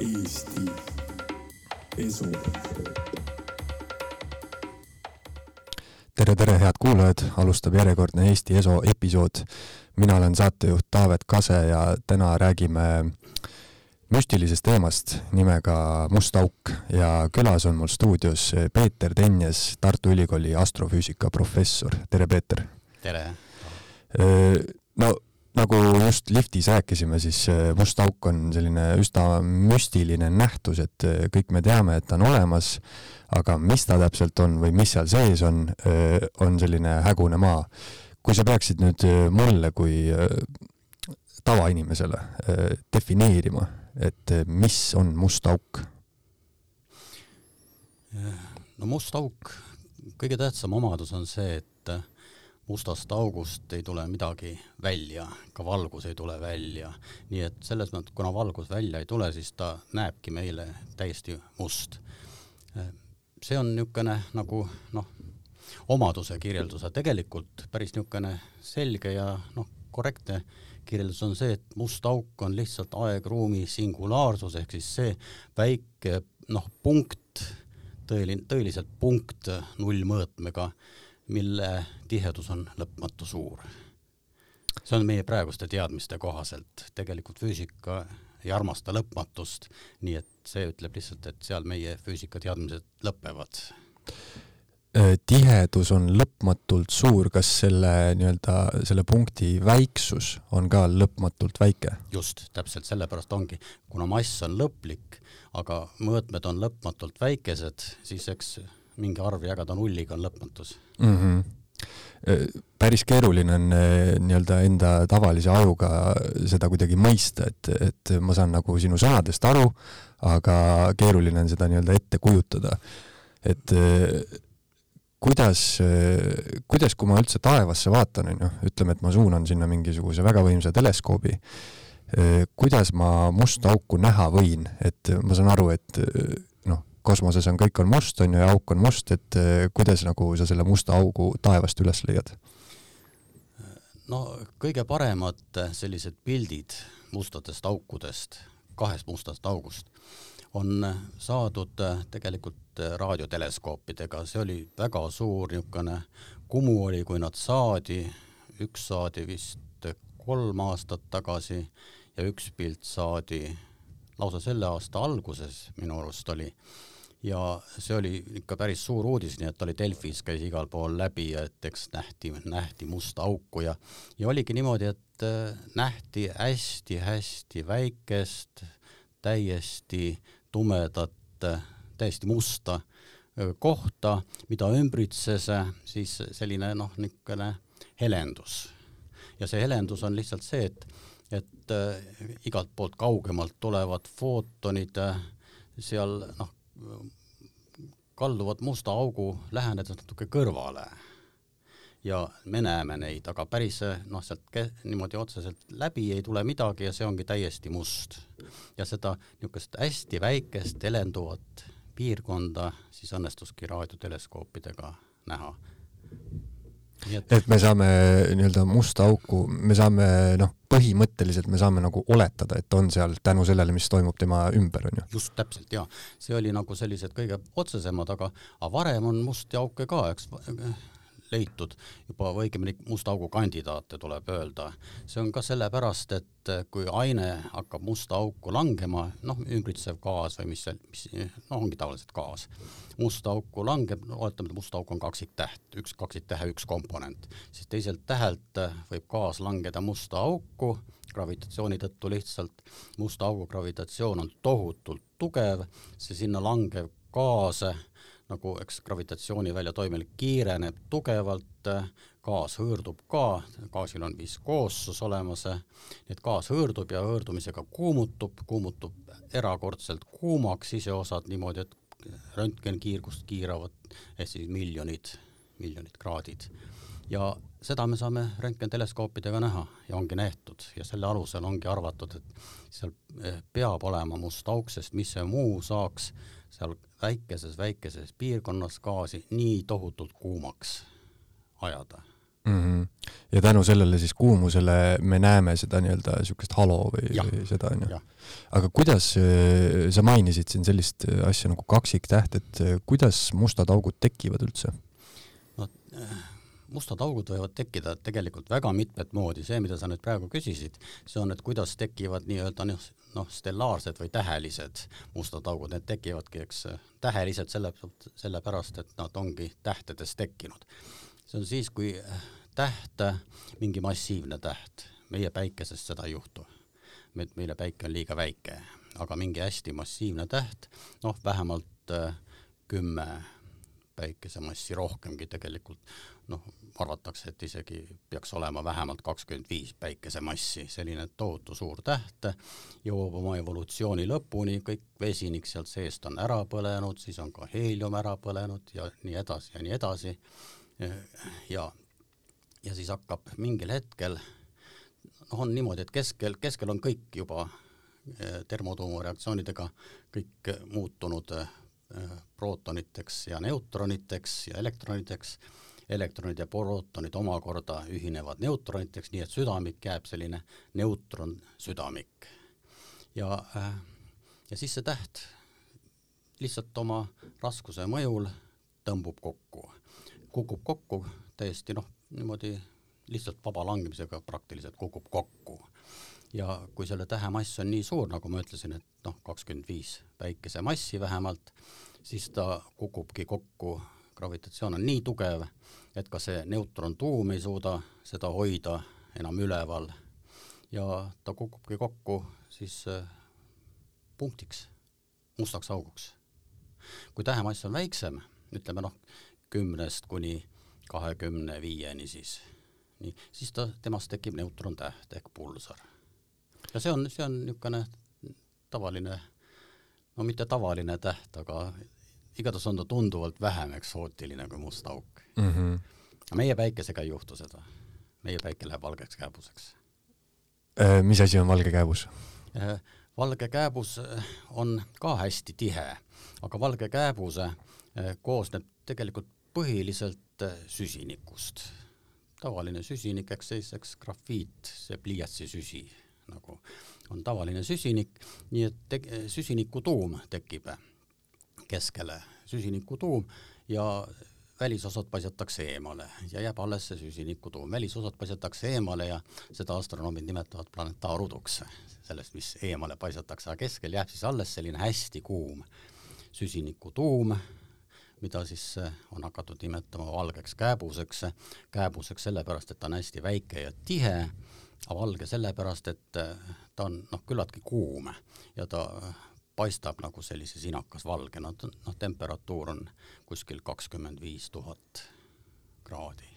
Eesti Esu. tere, tere, head kuulajad, alustab järjekordne Eesti Eso episood. mina olen saatejuht Taavet Kase ja täna räägime müstilisest teemast nimega Must auk ja külas on mul stuudios Peeter Tenjes, Tartu Ülikooli astrofüüsika professor. tere, Peeter! tere! no nagu just liftis rääkisime, siis must auk on selline üsna müstiline nähtus, et kõik me teame, et ta on olemas, aga mis ta täpselt on või mis seal sees on, on selline hägune maa. kui sa peaksid nüüd mulle kui tavainimesele defineerima, et mis on must auk? no must auk, kõige tähtsam omadus on see, et mustast august ei tule midagi välja, ka valgus ei tule välja. nii et selles mõttes, kuna valgus välja ei tule, siis ta näebki meile täiesti must. see on niisugune nagu noh, omaduse kirjeldus, aga tegelikult päris niisugune selge ja noh, korrektne kirjeldus on see, et must auk on lihtsalt aeg-ruumi singulaarsus ehk siis see väike noh, punkt, tõeline, tõeliselt punkt nullmõõtmega mille tihedus on lõpmatu suur. see on meie praeguste teadmiste kohaselt, tegelikult füüsika ei armasta lõpmatust, nii et see ütleb lihtsalt, et seal meie füüsikateadmised lõpevad. Äh, tihedus on lõpmatult suur, kas selle nii-öelda, selle punkti väiksus on ka lõpmatult väike? just, täpselt sellepärast ongi, kuna mass on lõplik, aga mõõtmed on lõpmatult väikesed, siis eks mingi arv jagada nulliga on lõpmatus mm. -hmm päris keeruline on äh, nii-öelda enda tavalise ajuga seda kuidagi mõista, et, et ma saan nagu sinu sõnadest aru, aga keeruline on seda nii-öelda ette kujutada. et äh, kuidas, kuidas, kui ma üldse taevasse vaatan, on ju, ütleme, et ma suunan sinna mingisuguse väga võimsa teleskoobi, kuidas ma musta auku näha võin, et ma saan aru, et kosmoses on, kõik on must, on ju, ja auk on must, et eh, kuidas nagu sa selle musta augu taevast üles leiad? no kõige paremad sellised pildid mustadest aukudest, kahest mustast august, on saadud tegelikult raadioteleskoopidega, see oli väga suur niisugune kumu oli, kui nad saadi, üks saadi vist kolm aastat tagasi ja üks pilt saadi lausa selle aasta alguses minu arust oli ja see oli ikka päris suur uudis, nii et oli Delfis, käis igal pool läbi ja et eks nähti, nähti musta auku ja, ja oligi niimoodi, et äh, nähti hästi-hästi väikest, täiesti tumedat, täiesti musta äh, kohta, mida ümbritses äh, siis selline noh, niisugune helendus. ja see helendus on lihtsalt see, et, et äh, igalt poolt kaugemalt tulevad footonid äh, seal noh, kalduvad musta augu lähenedes natuke kõrvale. ja me näeme neid, aga päris noh, sealt niimoodi otseselt läbi ei tule midagi ja see ongi täiesti must. ja seda niisugust hästi väikest helenduvat piirkonda siis õnnestuski raadioteleskoopidega näha et, et me saame nii-öelda musta auku, me saame noh, põhimõtteliselt me saame nagu oletada, et on seal tänu sellele, mis toimub tema ümber, on ju. just täpselt ja see oli nagu sellised kõige otsesemad, aga, aga varem on musti auke ka, eks leitud. Juba, või õigemini musta augu kandidaate tuleb öelda. see on ka sellepärast, et kui aine hakkab musta auku langema, noh, ümbritsev gaas või mis seal, mis noh, ongi tavaliselt gaas, musta auku langeb, no oletame, et musta auk on kaksiktäht, üks kaksiktähe üks komponent, siis teiselt tähelt võib gaas langeda musta auku gravitatsiooni tõttu lihtsalt, musta augu gravitatsioon on tohutult tugev, see sinna langev gaas nagu eks gravitatsiooni väljatoiming kiireneb tugevalt, gaas hõõrdub ka, gaasil on viskoossus olemas, nii et gaas hõõrdub ja hõõrdumisega kuumutub, kuumutub erakordselt kuumaks siseosad niimoodi, et röntgenkiirgust kiiravad ehk siis miljonid, miljonid kraadid. ja seda me saame röntgenteleskoopidega näha ja ongi nähtud ja selle alusel ongi arvatud, et seal peab olema must auk, sest mis see muu saaks seal väikeses, väikeses piirkonnas gaasi nii tohutult kuumaks ajada mm. -hmm. ja tänu sellele siis kuumusele me näeme seda nii-öelda niisugust halo või, või seda onju. aga kuidas, äh, sa mainisid siin sellist asja nagu kaksiktäht, et äh, kuidas mustad augud tekivad üldse? no mustad augud võivad tekkida tegelikult väga mitmet moodi, see, mida sa nüüd praegu küsisid, see on, et kuidas tekivad nii-öelda noh, noh, stellaarsed või tähelised mustad augud, need tekivadki, eks, tähelised selle, sellepärast, et nad ongi tähtedest tekkinud. see on siis, kui täht, mingi massiivne täht, meie päikesest seda ei juhtu. me, meile päike on liiga väike, aga mingi hästi massiivne täht, noh, vähemalt äh, kümme päikesemassi rohkemgi tegelikult, noh, arvatakse, et isegi peaks olema vähemalt kakskümmend viis päikesemassi, selline tohutu suur täht jõuab oma evolutsiooni lõpuni, kõik vesinik sealt seest on ära põlenud, siis on ka heelium ära põlenud ja nii edasi ja nii edasi. ja, ja siis hakkab mingil hetkel, noh, on niimoodi, et keskel, keskel on kõik juba eh, termotuumareaktsioonidega kõik muutunud eh, prootoniteks ja neutroniteks ja elektroniteks elektronid ja prootonid omakorda ühinevad neutroniteks, nii et südamik jääb selline neutronsüdamik. ja, äh, ja siis see täht lihtsalt oma raskuse mõjul tõmbub kokku, kukub kokku täiesti noh, niimoodi lihtsalt vaba langemisega praktiliselt kukub kokku. ja kui selle tähe mass on nii suur, nagu ma ütlesin, et noh, kakskümmend viis päikese massi vähemalt, siis ta kukubki kokku gravitatsioon on nii tugev, et ka see neutrontuum ei suuda seda hoida enam üleval ja ta kukubki kokku siis äh, punktiks, mustaks auguks. kui tähemass on väiksem, ütleme noh, kümnest kuni kahekümne viieni siis, nii, siis ta, temast tekib neutrontäht ehk pulsar. ja see on, see on niisugune tavaline, no mitte tavaline täht, aga igatahes on ta tunduvalt vähem eksootiline kui must auk mm. -hmm. meie päikesega ei juhtu seda. meie päike läheb valgeks kääbuseks äh,. mis asi on valge kääbus äh,? valge kääbus äh, on ka hästi tihe, aga valge kääbus äh, koosneb tegelikult põhiliselt äh, süsinikust. tavaline süsinik, eks siis, eks grafiit, see pliiatsisüsi nagu on tavaline süsinik, nii et süsiniku tuum tekib keskele süsinikutuum ja välisosad paisatakse eemale ja jääb alles see süsinikutuum. välisosad paisatakse eemale ja seda astronoomid nimetavad planetaaruduks, sellest, mis eemale paisatakse, aga keskel jääb siis alles selline hästi kuum süsinikutuum, mida siis on hakatud nimetama valgeks kääbuseks, kääbuseks sellepärast, et ta on hästi väike ja tihe, aga valge sellepärast, et ta on noh, küllaltki kuum ja ta paistab nagu sellise sinakas valge, noh, noh temperatuur on kuskil kakskümmend viis tuhat kraadi.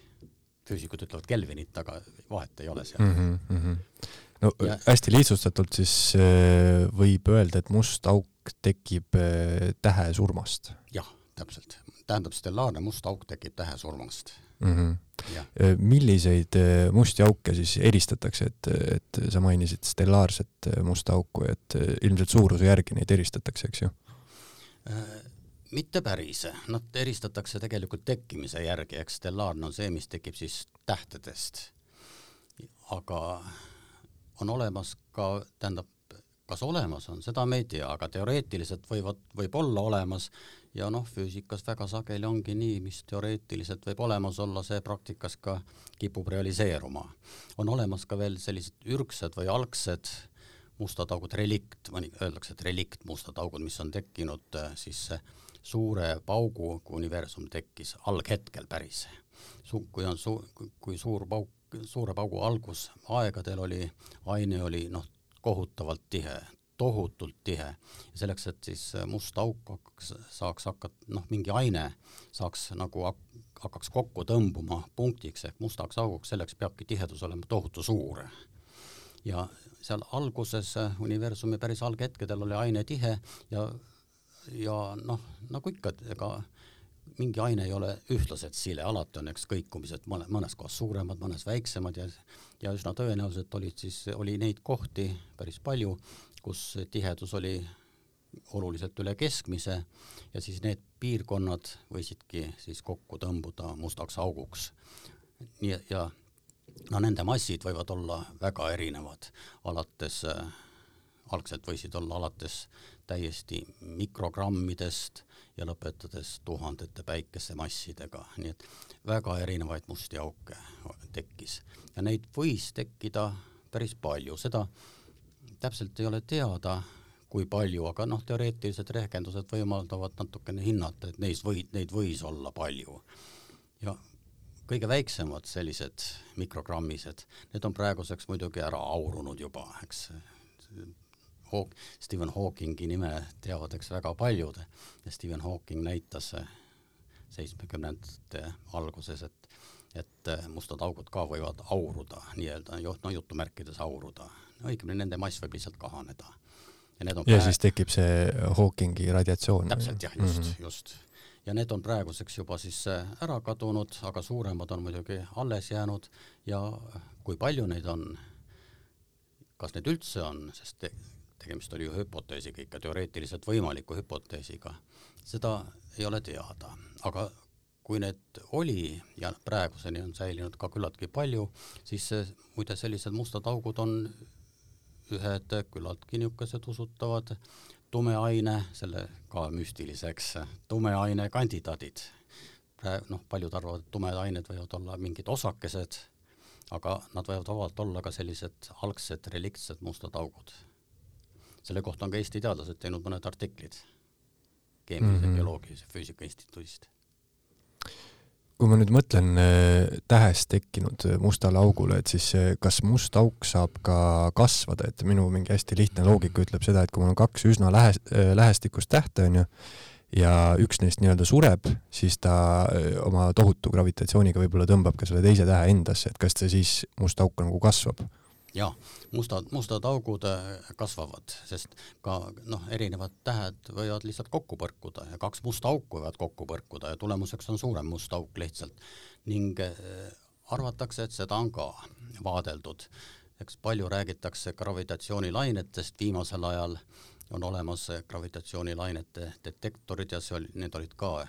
füüsikud ütlevad Kelvinit, aga vahet ei ole seal mm. -hmm. no ja, hästi lihtsustatult siis äh, võib öelda, et must auk tekib äh, tähe surmast. jah, täpselt. tähendab, stellaarne must auk tekib tähe surmast mm. -hmm. milliseid äh, musti auke siis eristatakse, et, et sa mainisid stellaarset musta auku, et ilmselt suuruse järgi neid eristatakse, eks ju? mitte päris, nad eristatakse tegelikult tekkimise järgi, eks stellaarne on see, mis tekib siis tähtedest. aga on olemas ka, tähendab, kas olemas on, seda me ei tea, aga teoreetiliselt võivad, võib olla olemas ja noh, füüsikas väga sageli ongi nii, mis teoreetiliselt võib olemas olla, see praktikas ka kipub realiseeruma. on olemas ka veel sellised ürgsed või algsed mustad augud, relikt, mõni, öeldakse, et relikt mustad augud, mis on tekkinud äh, siis suure paugu, kui universum tekkis, alghetkel päris. Kui on su-, kui suur pauk, suure paugu algusaegadel oli, aine oli noh, kohutavalt tihe, tohutult tihe. selleks, et siis must auk hakkaks, saaks hakata, noh, mingi aine saaks nagu hak-, hakkaks kokku tõmbuma punktiks ehk mustaks auguks, selleks peabki tihedus olema tohutu suur. ja seal alguses universumi päris alghetkedel oli aine tihe ja, ja noh, nagu ikka, ega mingi aine ei ole ühtlaselt sile, alati on eks kõikumised mõne, mõnes kohas suuremad, mõnes väiksemad ja ja üsna tõenäoliselt olid siis, oli neid kohti päris palju, kus tihedus oli oluliselt üle keskmise ja siis need piirkonnad võisidki siis kokku tõmbuda mustaks auguks. nii ja no nende massid võivad olla väga erinevad, alates äh, algselt võisid olla alates täiesti mikrogrammidest ja lõpetades tuhandete päikesemassidega, nii et väga erinevaid musti auke tekkis. Ja neid võis tekkida päris palju, seda täpselt ei ole teada, kui palju, aga noh, teoreetilised rehkendused võimaldavad natukene hinnata, et neis või, neid võis olla palju. ja kõige väiksemad sellised mikrogrammised, need on praeguseks muidugi ära aurunud juba, eks. Hawk, Stephen Hawkingi nime teavad eks väga paljud ja Stephen Hawking näitas seitsmekümnendate alguses, et et mustad augud ka võivad auruda nii-öelda, no jutumärkides auruda, õigemini nende mass võib lihtsalt kahaneda. ja ja praegu... siis tekib see Hawkingi radiatsioon. täpselt jah, just mm, -hmm. just ja need on praeguseks juba siis äh, ära kadunud, aga suuremad on muidugi alles jäänud ja kui palju neid on, kas neid üldse on, sest te, tegemist oli ju hüpoteesiga, ikka teoreetiliselt võimaliku hüpoteesiga, seda ei ole teada, aga kui need oli ja praeguseni on säilinud ka küllaltki palju, siis muide sellised mustad augud on ühed küllaltki niisugused usutavad tume aine, selle ka müstiliseks, tume aine kandidaadid. noh, paljud arvavad, et tumed ained võivad olla mingid osakesed, aga nad võivad vabalt olla ka sellised algsed reliktsed mustad augud. selle kohta on ka Eesti teadlased teinud mõned artiklid keemilise mm -hmm. bioloogilise füüsika instituudist kui ma nüüd mõtlen äh, tähest tekkinud äh, mustale augule, et siis äh, kas must auk saab ka kasvada, et minu mingi hästi lihtne loogika ütleb seda, et kui mul on kaks üsna lähe, lähestikust tähte, onju, ja üks neist nii-öelda sureb, siis ta oma tohutu gravitatsiooniga võib-olla tõmbab ka selle teise tähe endasse, et kas see siis must auk nagu kasvab jaa, mustad, mustad augud äh, kasvavad, sest ka noh, erinevad tähed võivad lihtsalt kokku põrkuda ja kaks musta auku võivad kokku põrkuda ja tulemuseks on suurem must auk lihtsalt. ning äh, arvatakse, et seda on ka vaadeldud. eks palju räägitakse gravitatsioonilainetest, viimasel ajal on olemas gravitatsioonilainete detektorid ja see oli, need olid ka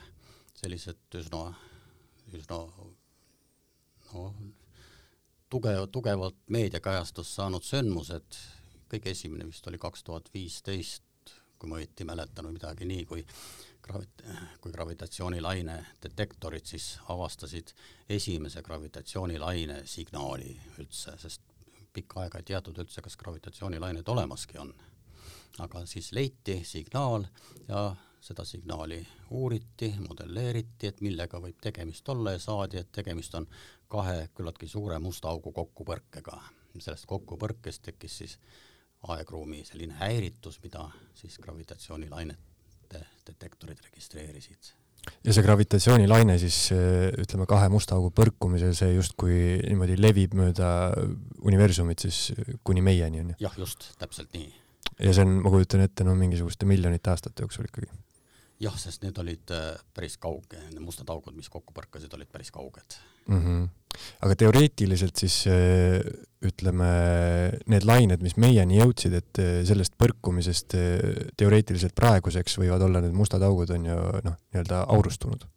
sellised üsna, üsna noh, tugev, tugevalt meediakajastust saanud sündmused, kõige esimene vist oli kaks tuhat viisteist, kui ma õieti mäletan või midagi nii, kui gravit-, kui gravitatsioonilaine detektorid siis avastasid esimese gravitatsioonilaine signaali üldse, sest pikka aega ei teatud üldse, kas gravitatsioonilained olemaski on. aga siis leiti signaal ja seda signaali uuriti, modelleeriti, et millega võib tegemist olla ja saadi, et tegemist on kahe küllaltki suure musta augu kokkupõrkega. sellest kokkupõrkest tekkis siis aegruumi selline häiritus, mida siis gravitatsioonilainete detektorid registreerisid. ja see gravitatsioonilaine siis ütleme, kahe musta augu põrkumisel, see justkui niimoodi levib mööda universumit siis kuni meieni, on ju? jah, just, täpselt nii. ja see on, ma kujutan ette, no mingisuguste miljonite aastate jooksul ikkagi jah, sest need olid äh, päris kauge, need mustad augud, mis kokku põrkasid, olid päris kauged mm. -hmm. aga teoreetiliselt siis äh, ütleme, need lained, mis meieni jõudsid, et äh, sellest põrkumisest teoreetiliselt praeguseks võivad olla need mustad augud on ju noh, nii-öelda aurustunud?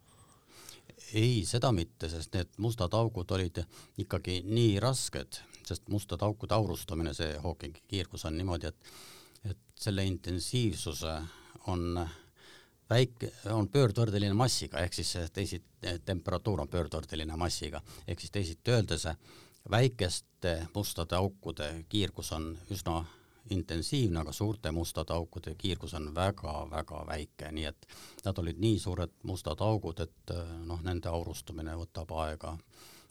ei, seda mitte, sest need mustad augud olid ikkagi nii rasked, sest mustade aukude aurustamine, see Hawkingi kiirgus on niimoodi, et et selle intensiivsuse on äh, väike, on pöördvõrdeline massiga, ehk siis teisi, temperatuur on pöördvõrdeline massiga, ehk siis teisiti öeldes väikeste mustade aukude kiirgus on üsna intensiivne, aga suurte mustade aukude kiirgus on väga-väga väike, nii et nad olid nii suured mustad augud, et noh, nende aurustumine võtab aega,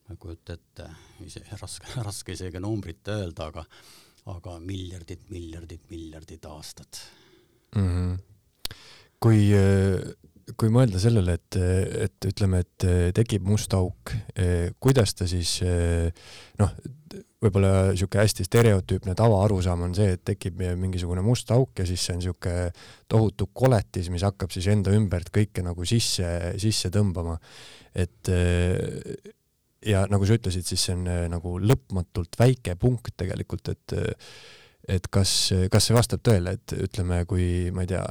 ma ei kujuta ette, ise raske, raske isegi numbrit öelda, aga aga miljardid, miljardid, miljardid aastat mm. -hmm kui, kui mõelda sellele, et, et ütleme, et tekib must auk, kuidas ta siis noh, võib-olla niisugune hästi stereotüüpne tavaarusaam on see, et tekib mingisugune must auk ja siis see on niisugune tohutu koletis, mis hakkab siis enda ümbert kõike nagu sisse, sisse tõmbama. et ja nagu sa ütlesid, siis see on nagu lõpmatult väike punkt tegelikult, et et kas, kas see vastab tõele, et ütleme, kui ma ei tea,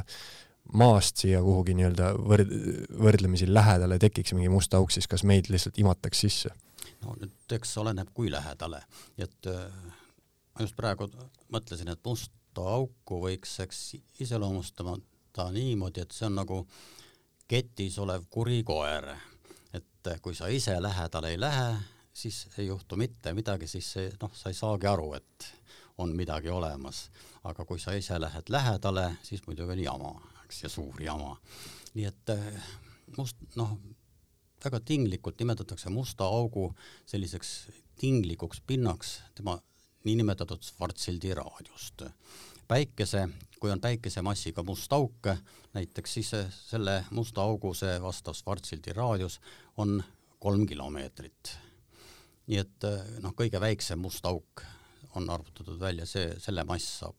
maast siia kuhugi nii-öelda võrd-, võrdlemisi lähedale tekiks mingi must auk, siis kas meid lihtsalt imataks sisse? no nüüd eks oleneb, kui lähedale, et äh, ma just praegu mõtlesin, et musta auku võiks eks iseloomustada niimoodi, et see on nagu ketis olev kuri koer, et kui sa ise lähedale ei lähe, siis ei juhtu mitte midagi, siis see noh, sa ei saagi aru, et on midagi olemas, aga kui sa ise lähed lähedale, siis muidugi on jama, eks, ja suur jama. nii et must noh, väga tinglikult nimetatakse musta augu selliseks tinglikuks pinnaks tema niinimetatud Schwarzschildi raadiust. päikese, kui on päikesemassiga must auk näiteks, siis selle musta augu see vastav Schwarzschildi raadius on kolm kilomeetrit. nii et noh, kõige väiksem must auk on arvutatud välja, see, selle mass saab,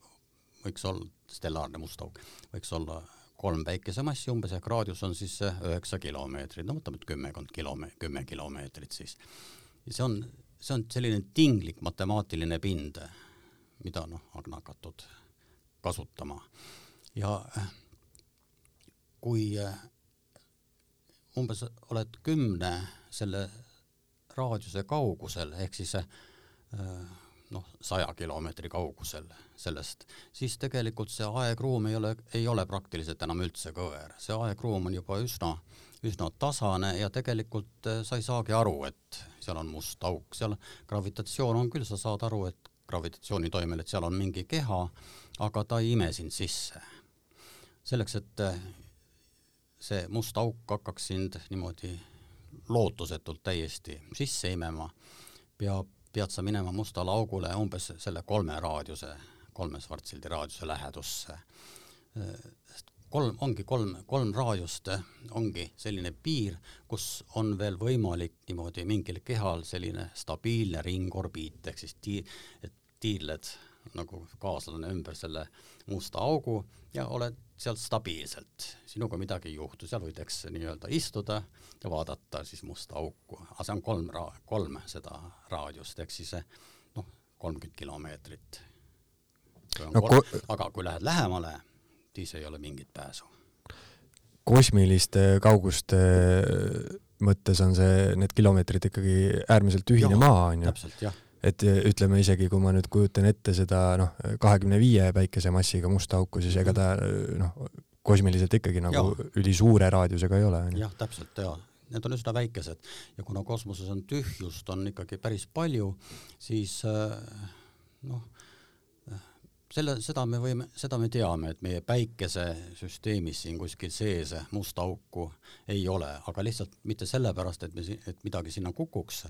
võiks olla, stellaarne must auk, võiks olla kolm päikesemassi umbes ehk raadius on siis üheksa kilomeetrit, no võtame kümmekond kilome-, kümme kilomeetrit siis. see on see on selline tinglik matemaatiline pind, mida noh, on hakatud kasutama. ja kui äh, umbes oled kümne selle raadiuse kaugusel, ehk siis äh, noh, saja kilomeetri kaugusel sellest, siis tegelikult see aegruum ei ole, ei ole praktiliselt enam üldse kõver, see aegruum on juba üsna, üsna tasane ja tegelikult äh, sa ei saagi aru, et seal on must auk, seal gravitatsioon on küll, sa saad aru, et gravitatsiooni toimel, et seal on mingi keha, aga ta ei ime sind sisse. selleks, et äh, see must auk hakkaks sind niimoodi lootusetult täiesti sisse imema, peab pead sa minema mustale augule umbes selle kolme raadiuse, kolme Schwarzschildi raadiuse lähedusse. kolm, ongi kolm, kolm raadiust ongi selline piir, kus on veel võimalik niimoodi mingil kehal selline stabiilne ringorbiit ehk siis tii-, et tiirled nagu kaaslane ümber selle musta augu ja oled seal stabiilselt, sinuga midagi ei juhtu, seal võid, eks, nii-öelda istuda ja vaadata siis musta auku, aga see on kolm ra-, kolm seda raadiust, ehk siis noh, kolmkümmend kilomeetrit. No, kolm, aga kui lähed lähemale, siis ei ole mingit pääsu. kosmiliste kauguste mõttes on see, need kilomeetrid ikkagi äärmiselt ühine ja, maa, on ju? täpselt, jah et ütleme isegi, kui ma nüüd kujutan ette seda noh, kahekümne viie päikesemassiga musta auku, siis ega ta noh, kosmiliselt ikkagi nagu ja. ülisuure raadiusega ei ole. jah, täpselt ja need on üsna väikesed. Ja kuna kosmoses on tühjust on ikkagi päris palju, siis äh, noh, selle, seda me võime, seda me teame, et meie päikesesüsteemis siin kuskil sees musta auku ei ole, aga lihtsalt mitte sellepärast, et me, et midagi sinna kukuks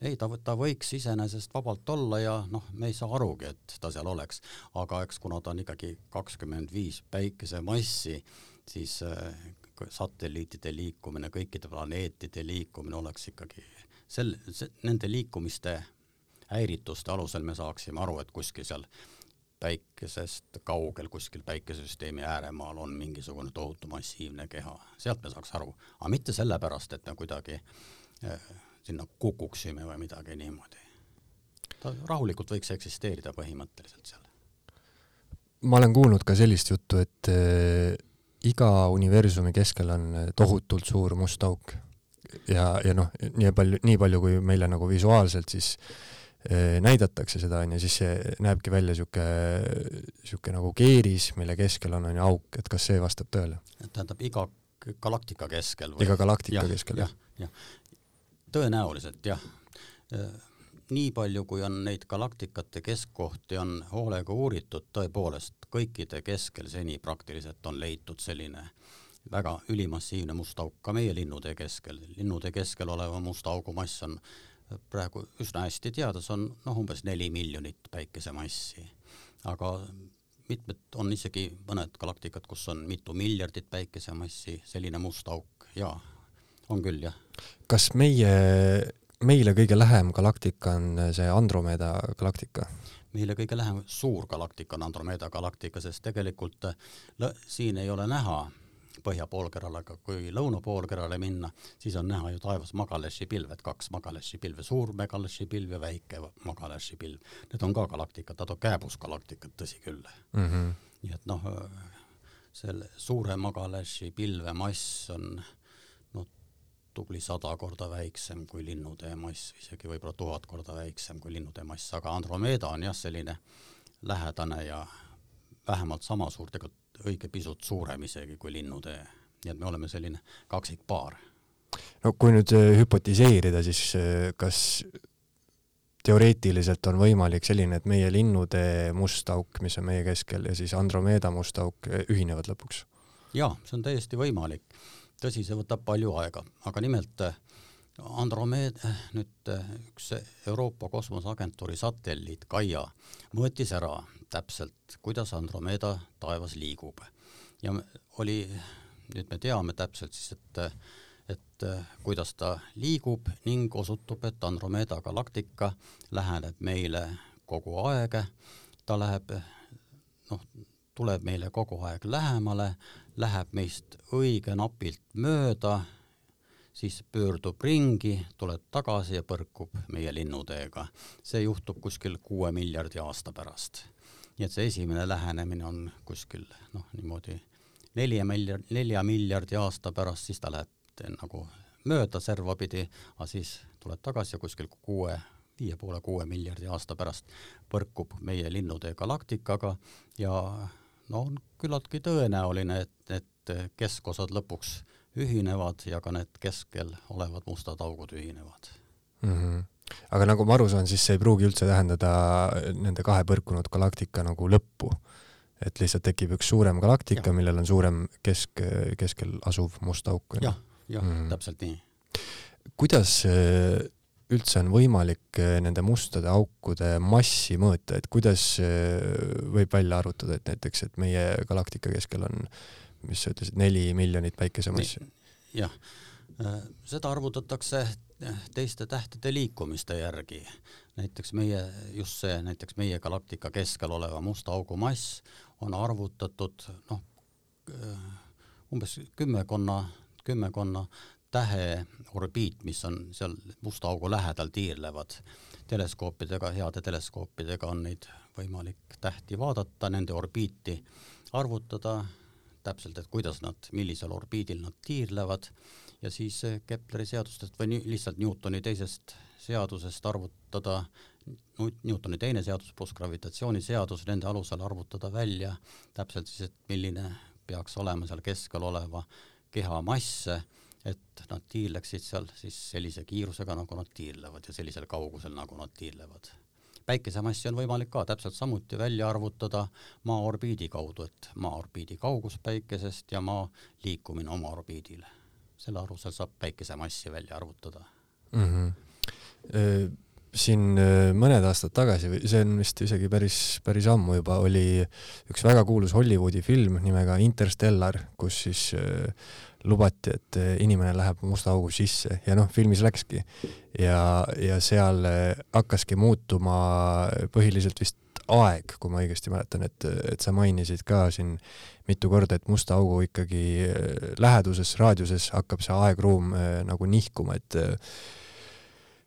ei, ta, ta võiks iseenesest vabalt olla ja noh, me ei saa arugi, et ta seal oleks, aga eks kuna ta on ikkagi kakskümmend viis päikesemassi, siis äh, satelliitide liikumine, kõikide planeetide liikumine oleks ikkagi sel-, nende liikumiste häirituste alusel me saaksime aru, et kuskil seal päikesest kaugel kuskil päikesesüsteemi ääremaal on mingisugune tohutu massiivne keha, sealt me saaks aru, aga mitte sellepärast, et me kuidagi äh, sinna kukuksime või midagi niimoodi. ta rahulikult võiks eksisteerida põhimõtteliselt seal. ma olen kuulnud ka sellist juttu, et äh, iga universumi keskel on tohutult suur must auk ja, ja noh, nii palju, nii palju, kui meile nagu visuaalselt siis äh, näidatakse seda onju, siis see näebki välja sihuke, sihuke nagu keeris, mille keskel on onju auk, et kas see vastab tõele? tähendab iga galaktika keskel või? iga galaktika ja, keskel jah? jah, tõenäoliselt jah. nii palju, kui on neid galaktikate keskkohti on hoolega uuritud, tõepoolest kõikide keskel seni praktiliselt on leitud selline väga ülimassiivne must auk ka meie linnutee keskel. linnutee keskel oleva musta augu mass on praegu üsna hästi teada, see on noh, umbes neli miljonit päikesemassi. aga mitmed, on isegi mõned galaktikad, kus on mitu miljardit päikesemassi, selline must auk ja on küll, jah. kas meie, meile kõige lähem galaktika on see Andromeda galaktika? meile kõige lähem suur galaktika on Andromeda galaktika, sest tegelikult siin ei ole näha põhjapoolkeral, aga kui lõunapoolkerale minna, siis on näha ju taevas Magaleši pilved, kaks Magaleši pilve, suur Magaleši pilv ja väike Magaleši pilv. Need on ka galaktikad, nad on kääbusgalaktikad, tõsi küll mm. -hmm. nii et noh, selle suure Magaleši pilve mass on tubli sada korda väiksem kui linnutee mass, isegi võib-olla tuhat korda väiksem kui linnutee mass, aga Andromeda on jah, selline lähedane ja vähemalt sama suur, tegelikult õige pisut suurem isegi kui linnutee. nii et me oleme selline kaksikpaar. no kui nüüd äh, hüpotiseerida, siis äh, kas teoreetiliselt on võimalik selline, et meie linnutee must auk, mis on meie keskel, ja siis Andromeda must auk ühinevad lõpuks? jaa, see on täiesti võimalik tõsi, see võtab palju aega, aga nimelt äh, Andromeed, äh, nüüd äh, üks Euroopa Kosmoseagentuuri satelliit Gaia mõõtis ära täpselt, kuidas Andromeda taevas liigub. Ja oli, nüüd me teame täpselt siis, et et kuidas ta liigub ning osutub, et Andromeda galaktika läheneb meile kogu aeg, ta läheb noh, tuleb meile kogu aeg lähemale, läheb meist õige napilt mööda, siis pöördub ringi, tuleb tagasi ja põrkub meie linnuteega. see juhtub kuskil kuue miljardi aasta pärast. nii et see esimene lähenemine on kuskil noh, niimoodi nelja miljard, nelja miljardi aasta pärast, siis ta läheb nagu mööda servapidi, aga siis tuleb tagasi ja kuskil kuue viie poole kuue miljardi aasta pärast põrkub meie linnutee galaktikaga ja no on küllaltki tõenäoline, et need keskosad lõpuks ühinevad ja ka need keskel olevad mustad augud ühinevad mm. -hmm. aga nagu ma aru saan, siis see ei pruugi üldse tähendada nende kahe põrkunud galaktika nagu lõppu. et lihtsalt tekib üks suurem galaktika, millel on suurem kesk, keskel asuv must auk. jah, jah mm, -hmm. täpselt nii. kuidas üldse on võimalik eh, nende mustade aukude massi mõõta, et kuidas eh, võib välja arvutada, et näiteks, et meie galaktika keskel on, mis sa ütlesid, neli miljonit päikesemassi? jah, äh, seda arvutatakse teiste tähtede liikumiste järgi. näiteks meie, just see, näiteks meie galaktika keskel oleva musta augu mass on arvutatud noh, umbes kümmekonna, kümmekonna tähe orbiit, mis on seal musta augu lähedal tiirlevad. teleskoopidega, heade teleskoopidega on neid võimalik tähti vaadata, nende orbiiti arvutada täpselt, et kuidas nad, millisel orbiidil nad tiirlevad ja siis Kepleri seadustest või lihtsalt Newtoni teisest seadusest arvutada, Newtoni teine seadus pluss gravitatsiooniseadus, nende alusel arvutada välja täpselt siis, et milline peaks olema seal keskel oleva keha mass et nad tiirleksid seal siis sellise kiirusega, nagu nad tiirlevad ja sellisel kaugusel, nagu nad tiirlevad. päikesemassi on võimalik ka täpselt samuti välja arvutada Maa orbiidi kaudu, et Maa orbiidi kaugus Päikesest ja Maa liikumine oma orbiidile. selle alusel saab päikesemassi välja arvutada mm. -hmm siin mõned aastad tagasi või see on vist isegi päris, päris ammu juba, oli üks väga kuulus Hollywoodi film nimega Interstellar, kus siis lubati, et eh, inimene läheb musta augu sisse ja noh, filmis läkski. ja, ja seal hakkaski muutuma põhiliselt vist aeg, kui ma õigesti mäletan, et, et sa mainisid ka siin mitu korda, et musta augu ikkagi läheduses, raadiuses hakkab see aegruum nagu nihkuma, et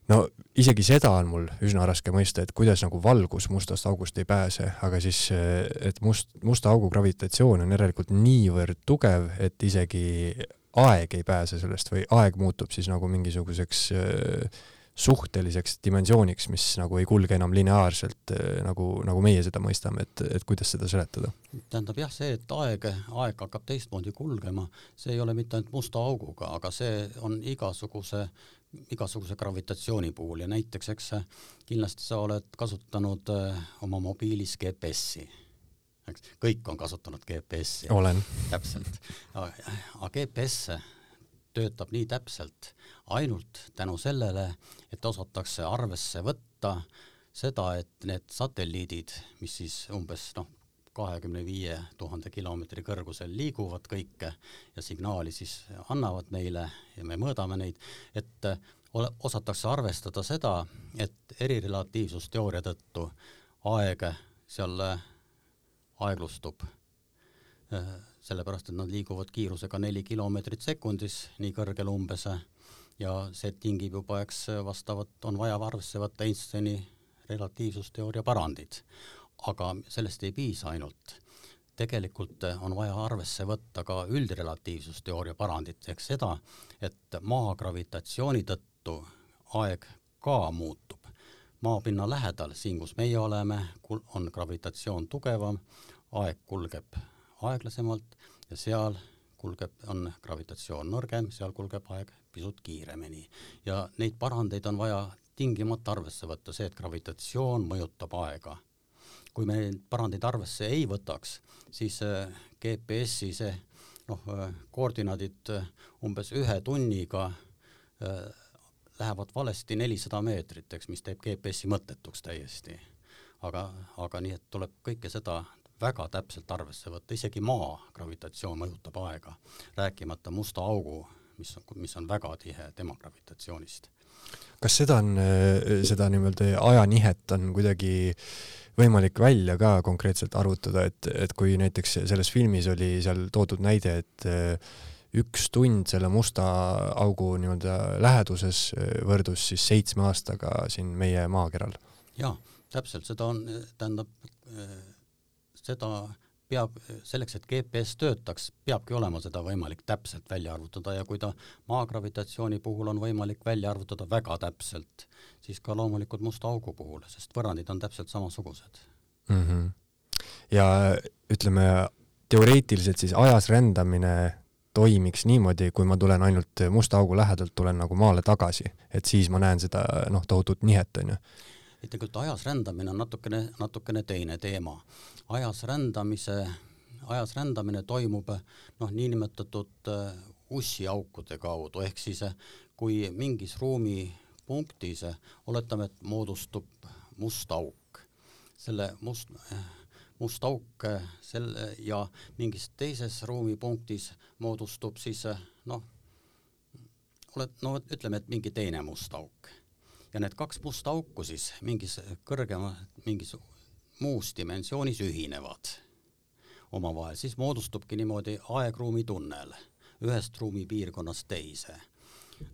no isegi seda on mul üsna raske mõista, et kuidas nagu valgus mustast august ei pääse, aga siis, et must, musta augu gravitatsioon on järelikult niivõrd tugev, et isegi aeg ei pääse sellest või aeg muutub siis nagu mingisuguseks äh, suhteliseks dimensiooniks, mis nagu ei kulge enam lineaarselt äh, nagu, nagu meie seda mõistame, et, et kuidas seda seletada? tähendab jah, see, et aeg, aeg hakkab teistmoodi kulgema, see ei ole mitte ainult musta auguga, aga see on igasuguse igasuguse gravitatsiooni puhul ja näiteks eks kindlasti sa oled kasutanud äh, oma mobiilis GPS-i, eks, kõik on kasutanud GPS-i. olen. täpselt, aga GPS töötab nii täpselt ainult tänu sellele, et osatakse arvesse võtta seda, et need satelliidid, mis siis umbes noh, kahekümne viie tuhande kilomeetri kõrgusel liiguvad kõik ja signaali siis annavad meile ja me mõõdame neid, et ole, osatakse arvestada seda, et erirelatiivsusteooria tõttu aeg seal aeglustub, sellepärast et nad liiguvad kiirusega neli kilomeetrit sekundis, nii kõrgel umbes, ja see tingib juba, eks vastavat, on vaja arvesse võtta Einsteini relatiivsusteooria parandid aga sellest ei piisa ainult. tegelikult on vaja arvesse võtta ka üldrelatiivsusteooria parandit ehk seda, et maa gravitatsiooni tõttu aeg ka muutub. maapinna lähedal, siin kus meie oleme, on gravitatsioon tugevam, aeg kulgeb aeglasemalt ja seal kulgeb, on gravitatsioon nõrgem, seal kulgeb aeg pisut kiiremini ja neid parandeid on vaja tingimata arvesse võtta, see, et gravitatsioon mõjutab aega kui me neid parandeid arvesse ei võtaks, siis äh, GPS-i see noh, äh, koordinaadid äh, umbes ühe tunniga lähevad valesti nelisada meetrit, eks, mis teeb GPS-i mõttetuks täiesti. aga, aga nii, et tuleb kõike seda väga täpselt arvesse võtta, isegi maa gravitatsioon mõjutab aega, rääkimata musta augu, mis on, mis on väga tihe tema gravitatsioonist. kas seda on, seda nii-öelda ajanihet on kuidagi võimalik välja ka konkreetselt arvutada, et, et kui näiteks selles filmis oli seal toodud näide, et äh, üks tund selle musta augu nii-öelda läheduses äh, võrdus siis seitsme aastaga siin meie maakeral. jaa, täpselt, seda on, tähendab, äh, seda peab, selleks, et GPS töötaks, peabki olema seda võimalik täpselt välja arvutada ja kui ta maa gravitatsiooni puhul on võimalik välja arvutada väga täpselt, siis ka loomulikult musta augu puhul, sest võrrandid on täpselt samasugused mm. -hmm. ja ütleme, teoreetiliselt siis ajas rändamine toimiks niimoodi, kui ma tulen ainult musta augu lähedalt, tulen nagu maale tagasi, et siis ma näen seda noh, tohutut nihet, onju et tegelikult ajas rändamine on natukene, natukene teine teema. ajas rändamise, ajas rändamine toimub noh, niinimetatud äh, ussiaukude kaudu, ehk siis äh, kui mingis ruumipunktis äh, oletame, et moodustub must auk, selle must, must auk selle ja mingis teises ruumipunktis moodustub siis noh, oled, no ütleme, et mingi teine must auk ja need kaks musta auku siis mingis kõrgema, mingis muus dimensioonis ühinevad. Omavahel, siis moodustubki niimoodi aegruumi tunnel ühest ruumipiirkonnast teise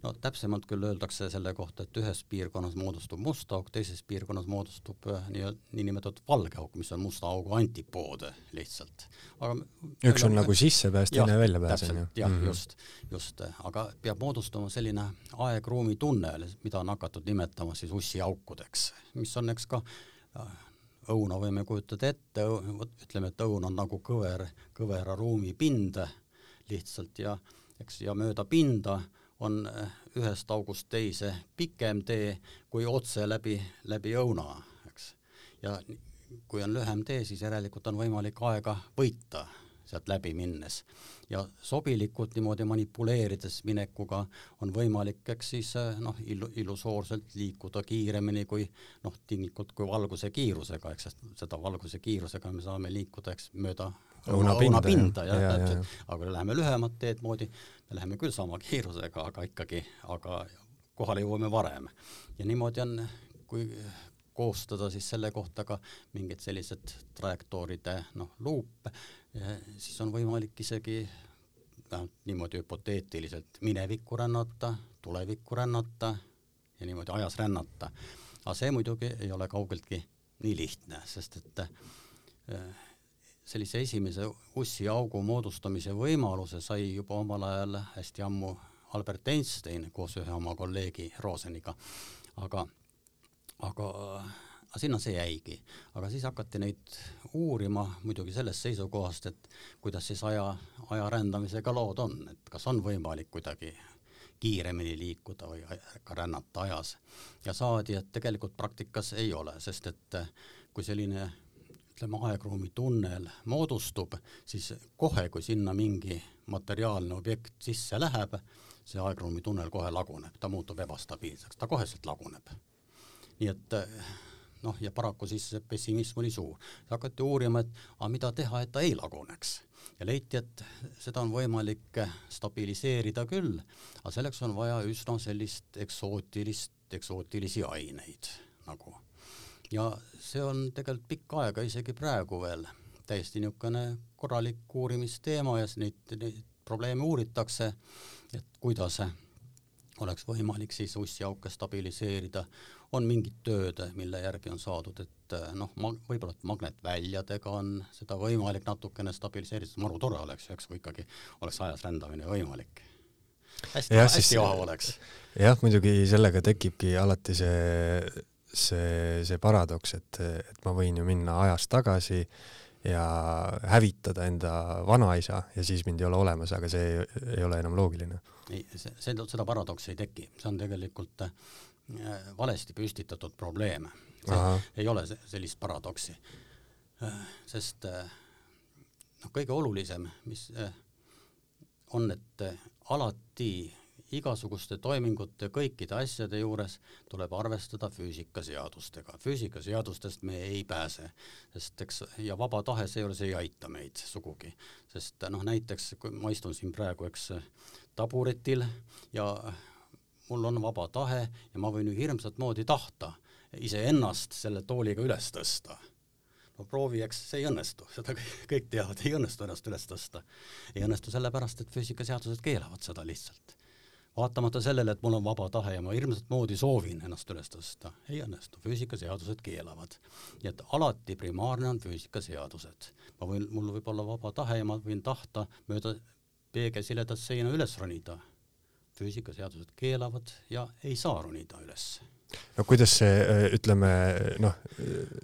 no täpsemalt küll öeldakse selle kohta, et ühes piirkonnas moodustub must auk, teises piirkonnas moodustub nii, niinimetatud valge auk, mis on musta augu antipood lihtsalt. aga üks on nagu sissepääs, teine väljapääs on ju. jah mm, -hmm. just, just, aga peab moodustama selline aegruumi tunnel, mida on hakatud nimetama siis ussiaukudeks, mis on eks ka äh, õuna võime kujutada ette, ütleme, et õun on nagu kõver, kõvera ruumi pind lihtsalt ja eks, ja mööda pinda on äh, ühest august teise pikem tee kui otse läbi, läbi õuna, eks. ja kui on lühem tee, siis järelikult on võimalik aega võita sealt läbi minnes. ja sobilikult niimoodi manipuleerides minekuga on võimalik, eks siis äh, noh, illu-, illusoorselt liikuda kiiremini kui noh, tinglikult kui valguse kiirusega, eks, seda valguse kiirusega me saame liikuda, eks, mööda õunapinda, õunapinda jah ja, täpselt, aga läheme lühemat teed moodi, me läheme küll sama kiirusega, aga ikkagi, aga kohale jõuame varem. ja niimoodi on, kui koostada siis selle kohta ka mingid sellised trajektooride noh, luupe, siis on võimalik isegi vähemalt niimoodi hüpoteetiliselt minevikku rännata, tulevikku rännata ja niimoodi ajas rännata. aga see muidugi ei ole kaugeltki nii lihtne, sest et sellise esimese ussiaugu moodustamise võimaluse sai juba omal ajal hästi ammu Albert Einstein koos ühe oma kolleegi Roseniga, aga, aga, aga sinna see jäigi. aga siis hakati neid uurima muidugi sellest seisukohast, et kuidas siis aja, aja rändamisega lood on, et kas on võimalik kuidagi kiiremini liikuda või ka rännata ajas. ja saadi, et tegelikult praktikas ei ole, sest et kui selline ütleme, aegruumi tunnel moodustub, siis kohe, kui sinna mingi materiaalne objekt sisse läheb, see aegruumi tunnel kohe laguneb, ta muutub ebastabiilseks, ta koheselt laguneb. nii et noh, ja paraku siis see pessimism oli suur. hakati uurima, et aga mida teha, et ta ei laguneks ja leiti, et seda on võimalik stabiliseerida küll, aga selleks on vaja üsna sellist eksootilist, eksootilisi aineid nagu ja see on tegelikult pikka aega, isegi praegu veel täiesti niisugune korralik uurimisteema ja neid, neid probleeme uuritakse, et kuidas oleks võimalik siis ussiauke stabiliseerida. on mingid tööd, mille järgi on saadud, et noh, ma võib-olla et magnetväljadega on seda võimalik natukene stabiliseerida, maru tore oleks ju, eks, kui ikkagi oleks ajas rändamine võimalik. hästi, hästi ohav oleks. jah, muidugi sellega tekibki alati see, see, see paradoks, et, et ma võin ju minna ajas tagasi ja hävitada enda vanaisa ja siis mind ei ole olemas, aga see ei, ei ole enam loogiline. ei, see, seda paradoksi ei teki, see on tegelikult äh, valesti püstitatud probleem. ei ole sellist paradoksi. Äh, sest äh, noh, kõige olulisem, mis on, et alati igasuguste toimingute, kõikide asjade juures tuleb arvestada füüsikaseadustega. füüsikaseadustest me ei pääse, sest eks ja vaba tahe seejuures ei aita meid sugugi, sest noh, näiteks kui ma istun siin praegu, eks taburitil ja mul on vaba tahe ja ma võin ju hirmsat moodi tahta iseennast selle tooliga üles tõsta no proovi, eks see ei õnnestu, seda kõik teavad, ei õnnestu ennast üles tõsta. ei õnnestu sellepärast, et füüsikaseadused keelavad seda lihtsalt vaatamata sellele, et mul on vaba tahe ja ma hirmsat moodi soovin ennast üles tõsta, ei õnnestu, füüsikaseadused keelavad. nii et alati primaarne on füüsikaseadused. ma võin, mul võib olla vaba tahe ja ma võin tahta mööda peegelsiledat seina üles ronida. füüsikaseadused keelavad ja ei saa ronida üles no kuidas see, ütleme noh,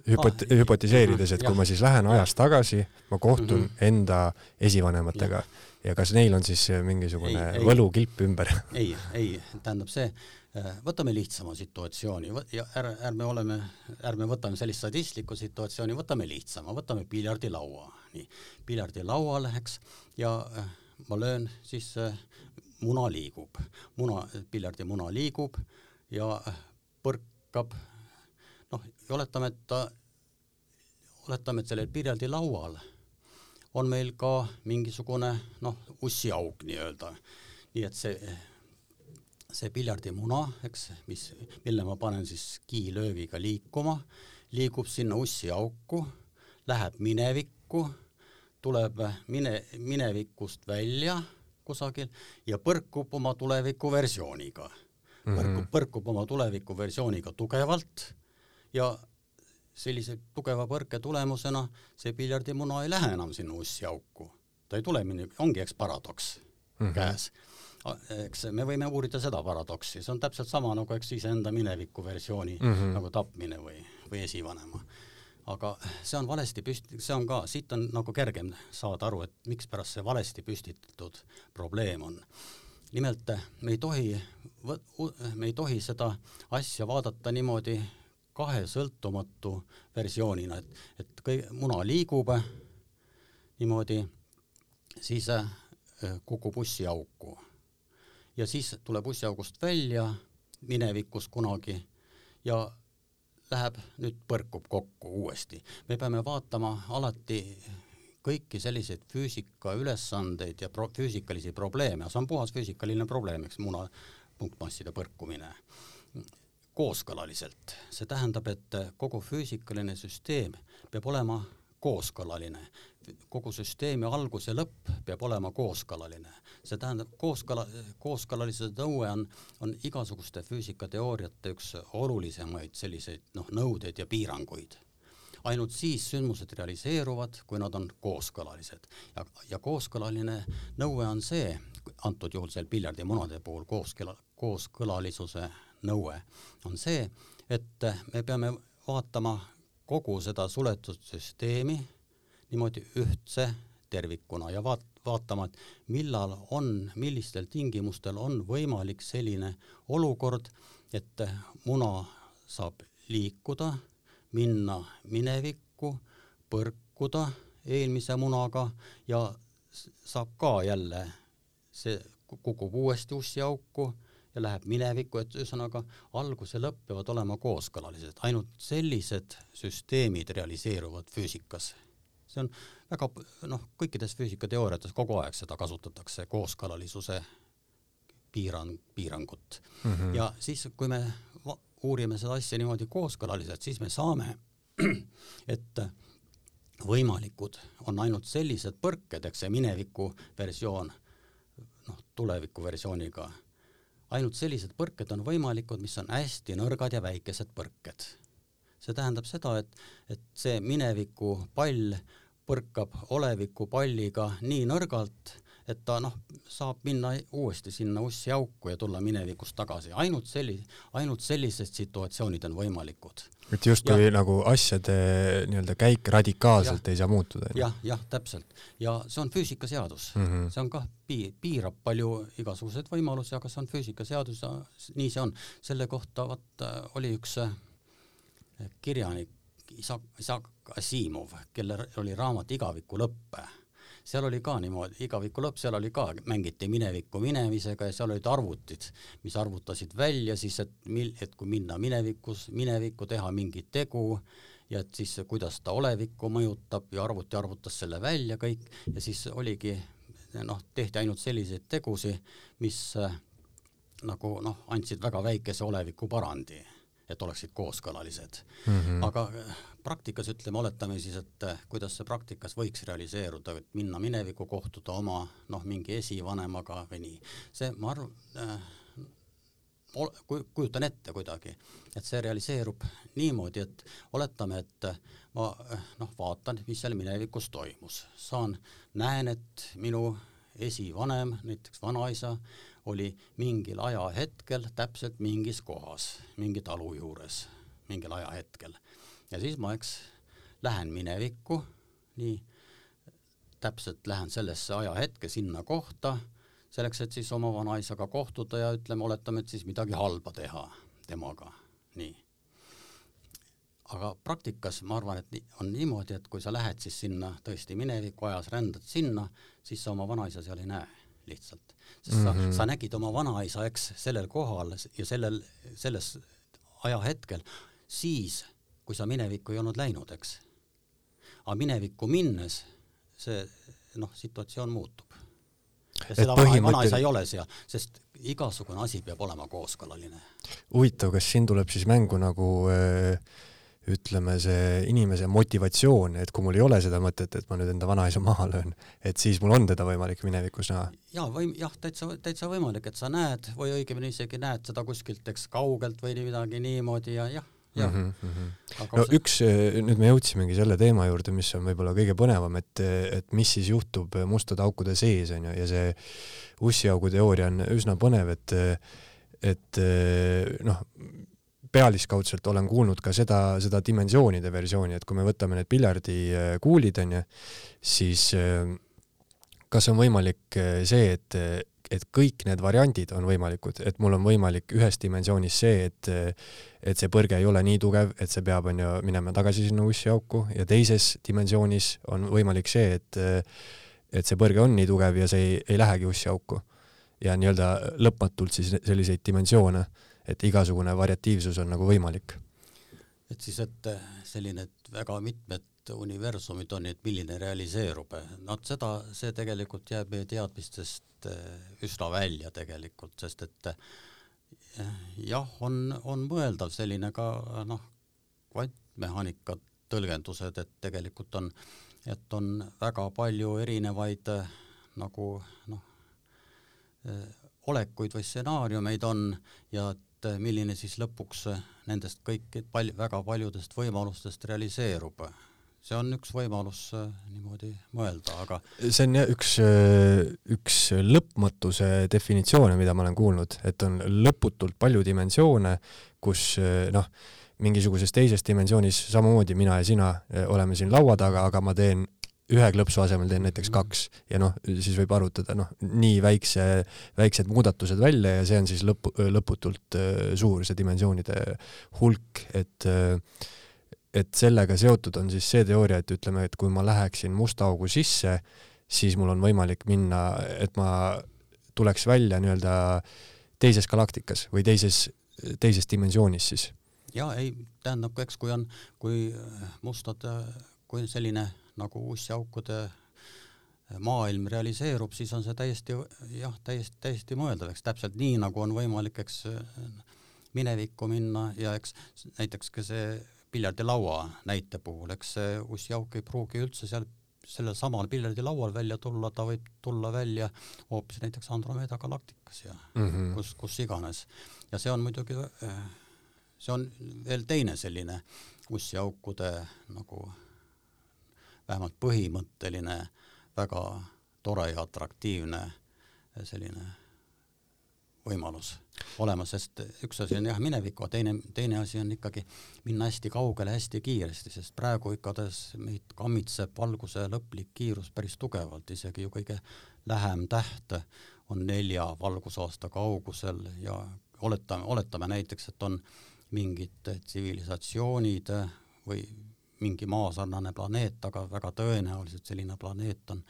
hüpot-, ah, hüpotiseerides, et kui ma siis lähen ajas tagasi, ma kohtun mm -hmm. enda esivanematega. Ja ja kas neil on siis mingisugune ei, ei, võlukilp ümber? ei, ei, tähendab see, äh, võtame lihtsama situatsiooni. Ja ärme, ärme oleme, ärme võtame sellist sadistlikku situatsiooni, võtame lihtsama, võtame piljardilaua, nii, piljardilaual, eks, ja äh, ma löön, siis äh, muna liigub, muna, piljardimuna liigub ja põrkab, noh, oletame, et ta, oletame, et sellel piljardilaual on meil ka mingisugune noh, ussiauk nii-öelda. nii et see, see piljardimuna, eks, mis, mille ma panen siis kiilöögiga liikuma, liigub sinna ussiauku, läheb minevikku, tuleb mine, minevikust välja kusagil ja põrkub oma tulevikuversiooniga. Põrkub, mhm. põrkub oma tulevikuversiooniga tugevalt ja sellise tugeva põrke tulemusena see piljardimuna ei lähe enam sinna ussiauku. ta ei tule ongi eks paradoks mm -hmm. käes. eks me võime uurida seda paradoksi, see on täpselt sama nagu eks iseenda mineviku versiooni mm -hmm. nagu tapmine või, või esivanema. aga see on valesti püsti-, see on ka, siit on nagu kergem saada aru, et mikspärast see valesti püstitatud probleem on nimelt me ei tohi, me ei tohi seda asja vaadata niimoodi kahe sõltumatu versioonina, et, et kõige, muna liigub niimoodi, siis äh, kukub ussiauku ja siis tuleb ussiaugust välja minevikus kunagi ja läheb, nüüd põrkub kokku uuesti. me peame vaatama alati kõiki selliseid füüsika ülesandeid ja pro füüsikalisi probleeme, see on puhas füüsikaline probleem, eks muna punktmasside põrkumine kooskõlaliselt. see tähendab, et kogu füüsikaline süsteem peab olema kooskõlaline. kogu süsteemi algus ja lõpp peab olema kooskõlaline. see tähendab, kooskõla, kooskõlalisuse nõue on, on igasuguste füüsikateooriate üks olulisemaid selliseid noh, nõudeid ja piiranguid ainult siis sündmused realiseeruvad, kui nad on kooskõlalised. ja, ja kooskõlaline nõue on see, antud juhul seal piljardimunade puhul kooskõla, kooskõlalisuse nõue on see, et me peame vaatama kogu seda suletud süsteemi niimoodi ühtse tervikuna ja vaat-, vaatama, et millal on, millistel tingimustel on võimalik selline olukord, et muna saab liikuda, minna minevikku, põrkuda eelmise munaga ja saab ka jälle, see kukub uuesti ussiauku ja läheb minevikku, et ühesõnaga algus ja lõpp peavad olema kooskõlalised, ainult sellised süsteemid realiseeruvad füüsikas. see on väga noh, kõikides füüsikateooriates kogu aeg seda kasutatakse, kooskõlalisuse piirang, piirangut mm. -hmm. ja siis, kui me uurime seda asja niimoodi kooskõlaliselt, siis me saame, et võimalikud on ainult sellised põrked, eks see mineviku versioon, noh, tuleviku versiooniga ainult sellised põrked on võimalikud, mis on hästi nõrgad ja väikesed põrked. see tähendab seda, et, et see mineviku pall põrkab oleviku palliga nii nõrgalt, et ta noh, saab minna uuesti sinna ussi auku ja tulla minevikust tagasi, ainult selli-, ainult sellised situatsioonid on võimalikud. et justkui nagu asjade nii-öelda käik radikaalselt ja, ei saa muutuda? jah, jah, täpselt. ja see on füüsikaseadus mm, -hmm. see on kah pii-, piirab palju igasuguseid võimalusi, aga see on füüsikaseadus ja nii see on. selle kohta vot oli üks äh, kirjanik, Isak, Isak Asimov, kellel oli raamat Igaviku lõpp seal oli ka niimoodi, igaviku lõpp, seal oli ka, mängiti minevikku minemisega ja seal olid arvutid, mis arvutasid välja siis, et mil-, et kui minna minevikus, minevikku, teha mingit tegu ja et siis kuidas ta olevikku mõjutab ja arvuti arvutas selle välja kõik ja siis oligi noh, tehti ainult selliseid tegusid, mis nagu noh, andsid väga väikese oleviku pärandi et oleksid kooskõlalised mm. -hmm. aga äh, praktikas ütleme, oletame siis, et äh, kuidas see praktikas võiks realiseeruda, et minna minevikku, kohtuda oma noh, mingi esivanemaga või nii. see, ma arvan äh,, kujutan ette kuidagi, et see realiseerub niimoodi, et oletame, et äh, ma noh, vaatan, mis seal minevikus toimus, saan, näen, et minu esivanem, näiteks vanaisa, oli mingil ajahetkel täpselt mingis kohas, mingi talu juures, mingil ajahetkel. ja siis ma eks lähen minevikku, nii täpselt lähen sellesse ajahetke sinna kohta, selleks, et siis oma vanaisaga kohtuda ja ütleme, oletame, et siis midagi halba teha temaga, nii. aga praktikas ma arvan, et on niimoodi, et kui sa lähed siis sinna tõesti mineviku ajas, rändad sinna, siis sa oma vanaisa seal ei näe lihtsalt sest mm -hmm. sa, mhm. sa nägid oma vanaisa, eks, sellel kohal ja sellel, selles ajahetkel, siis, kui sa minevikku ei olnud läinud, eks. aga minevikku minnes see noh, situatsioon muutub. ja seda põhimõttel... vanaisa ei ole seal, sest igasugune asi peab olema kooskõlaline. huvitav, kas siin tuleb siis mängu nagu äh, ütleme, see inimese motivatsioon, et kui mul ei ole seda mõtet, et ma nüüd enda vanaisa maha löön, et siis mul on teda võimalik minevikus näha. ja või jah, täitsa, täitsa võimalik, et sa näed või õigemini isegi näed seda kuskilt, eks kaugelt või midagi niimoodi ja jah, jah mm. -hmm. no see... üks, nüüd me jõudsimegi selle teema juurde, mis on võib-olla kõige põnevam, et, et mis siis juhtub mustade aukude sees onju ja see ussiaugu teooria on üsna põnev, et et noh, pealiskaudselt olen kuulnud ka seda, seda dimensioonide versiooni, et kui me võtame need piljardikuulid, onju, siis äh, kas on võimalik äh, see, et, et kõik need variandid on võimalikud, et mul on võimalik ühes dimensioonis see, et et see põrge ei ole nii tugev, et see peab, onju, minema tagasi sinna ussiauku ja teises dimensioonis on võimalik see, et et see põrge on nii tugev ja see ei, ei lähegi ussiauku. ja nii-öelda lõpmatult siis selliseid dimensioone et igasugune variatiivsus on nagu võimalik. et siis, et selline, et väga mitmed universumid on, et milline realiseerub, no seda, see tegelikult jääb meie teadmistest eh, üsna välja tegelikult, sest et eh, jah, on, on mõeldav selline ka noh, kvantmehaanika tõlgendused, et tegelikult on, et on väga palju erinevaid eh, nagu noh, olekuid või stsenaariumeid on ja et eh, milline siis lõpuks eh, nendest kõik pal-, väga paljudest võimalustest realiseerub. see on üks võimalus eh, niimoodi mõelda, aga see on jah üks, üks lõpmatuse definitsioone, mida ma olen kuulnud, et on lõputult palju dimensioone, kus noh, mingisuguses teises dimensioonis samamoodi mina ja sina oleme siin laua taga, aga ma teen ühe klõpsu asemel teen näiteks kaks ja noh, siis võib arvutada noh, nii väikse, väiksed muudatused välja ja see on siis lõpu, lõputult äh, suur, see dimensioonide hulk, et äh, et sellega seotud on siis see teooria, et ütleme, et kui ma läheksin musta augu sisse, siis mul on võimalik minna, et ma tuleks välja nii-öelda teises galaktikas või teises, teises dimensioonis siis. ja ei, tähendab, eks kui on, kui mustad, kui selline nagu ussiaukude maailm realiseerub, siis on see täiesti jah, täiesti, täiesti mõeldav, eks täpselt nii, nagu on võimalik, eks minevikku minna ja eks näiteks ka see piljardilaua näite puhul, eks see ussiauk ei pruugi üldse seal sellel samal piljardilaual välja tulla, ta võib tulla välja hoopis näiteks Andromeda galaktikas ja mm -hmm. kus, kus iganes. ja see on muidugi, see on veel teine selline ussiaukude nagu vähemalt põhimõtteline, väga tore ja atraktiivne selline võimalus olemas, sest üks asi on jah minevikku, teine, teine asi on ikkagi minna hästi kaugele hästi kiiresti, sest praegu igatahes meid kammitseb valguse lõplik kiirus päris tugevalt, isegi ju kõige lähem täht on nelja valgusaasta kaugusel ja oletame, oletame näiteks, et on mingid tsivilisatsioonid või mingi maasarnane planeet, aga väga tõenäoliselt selline planeet on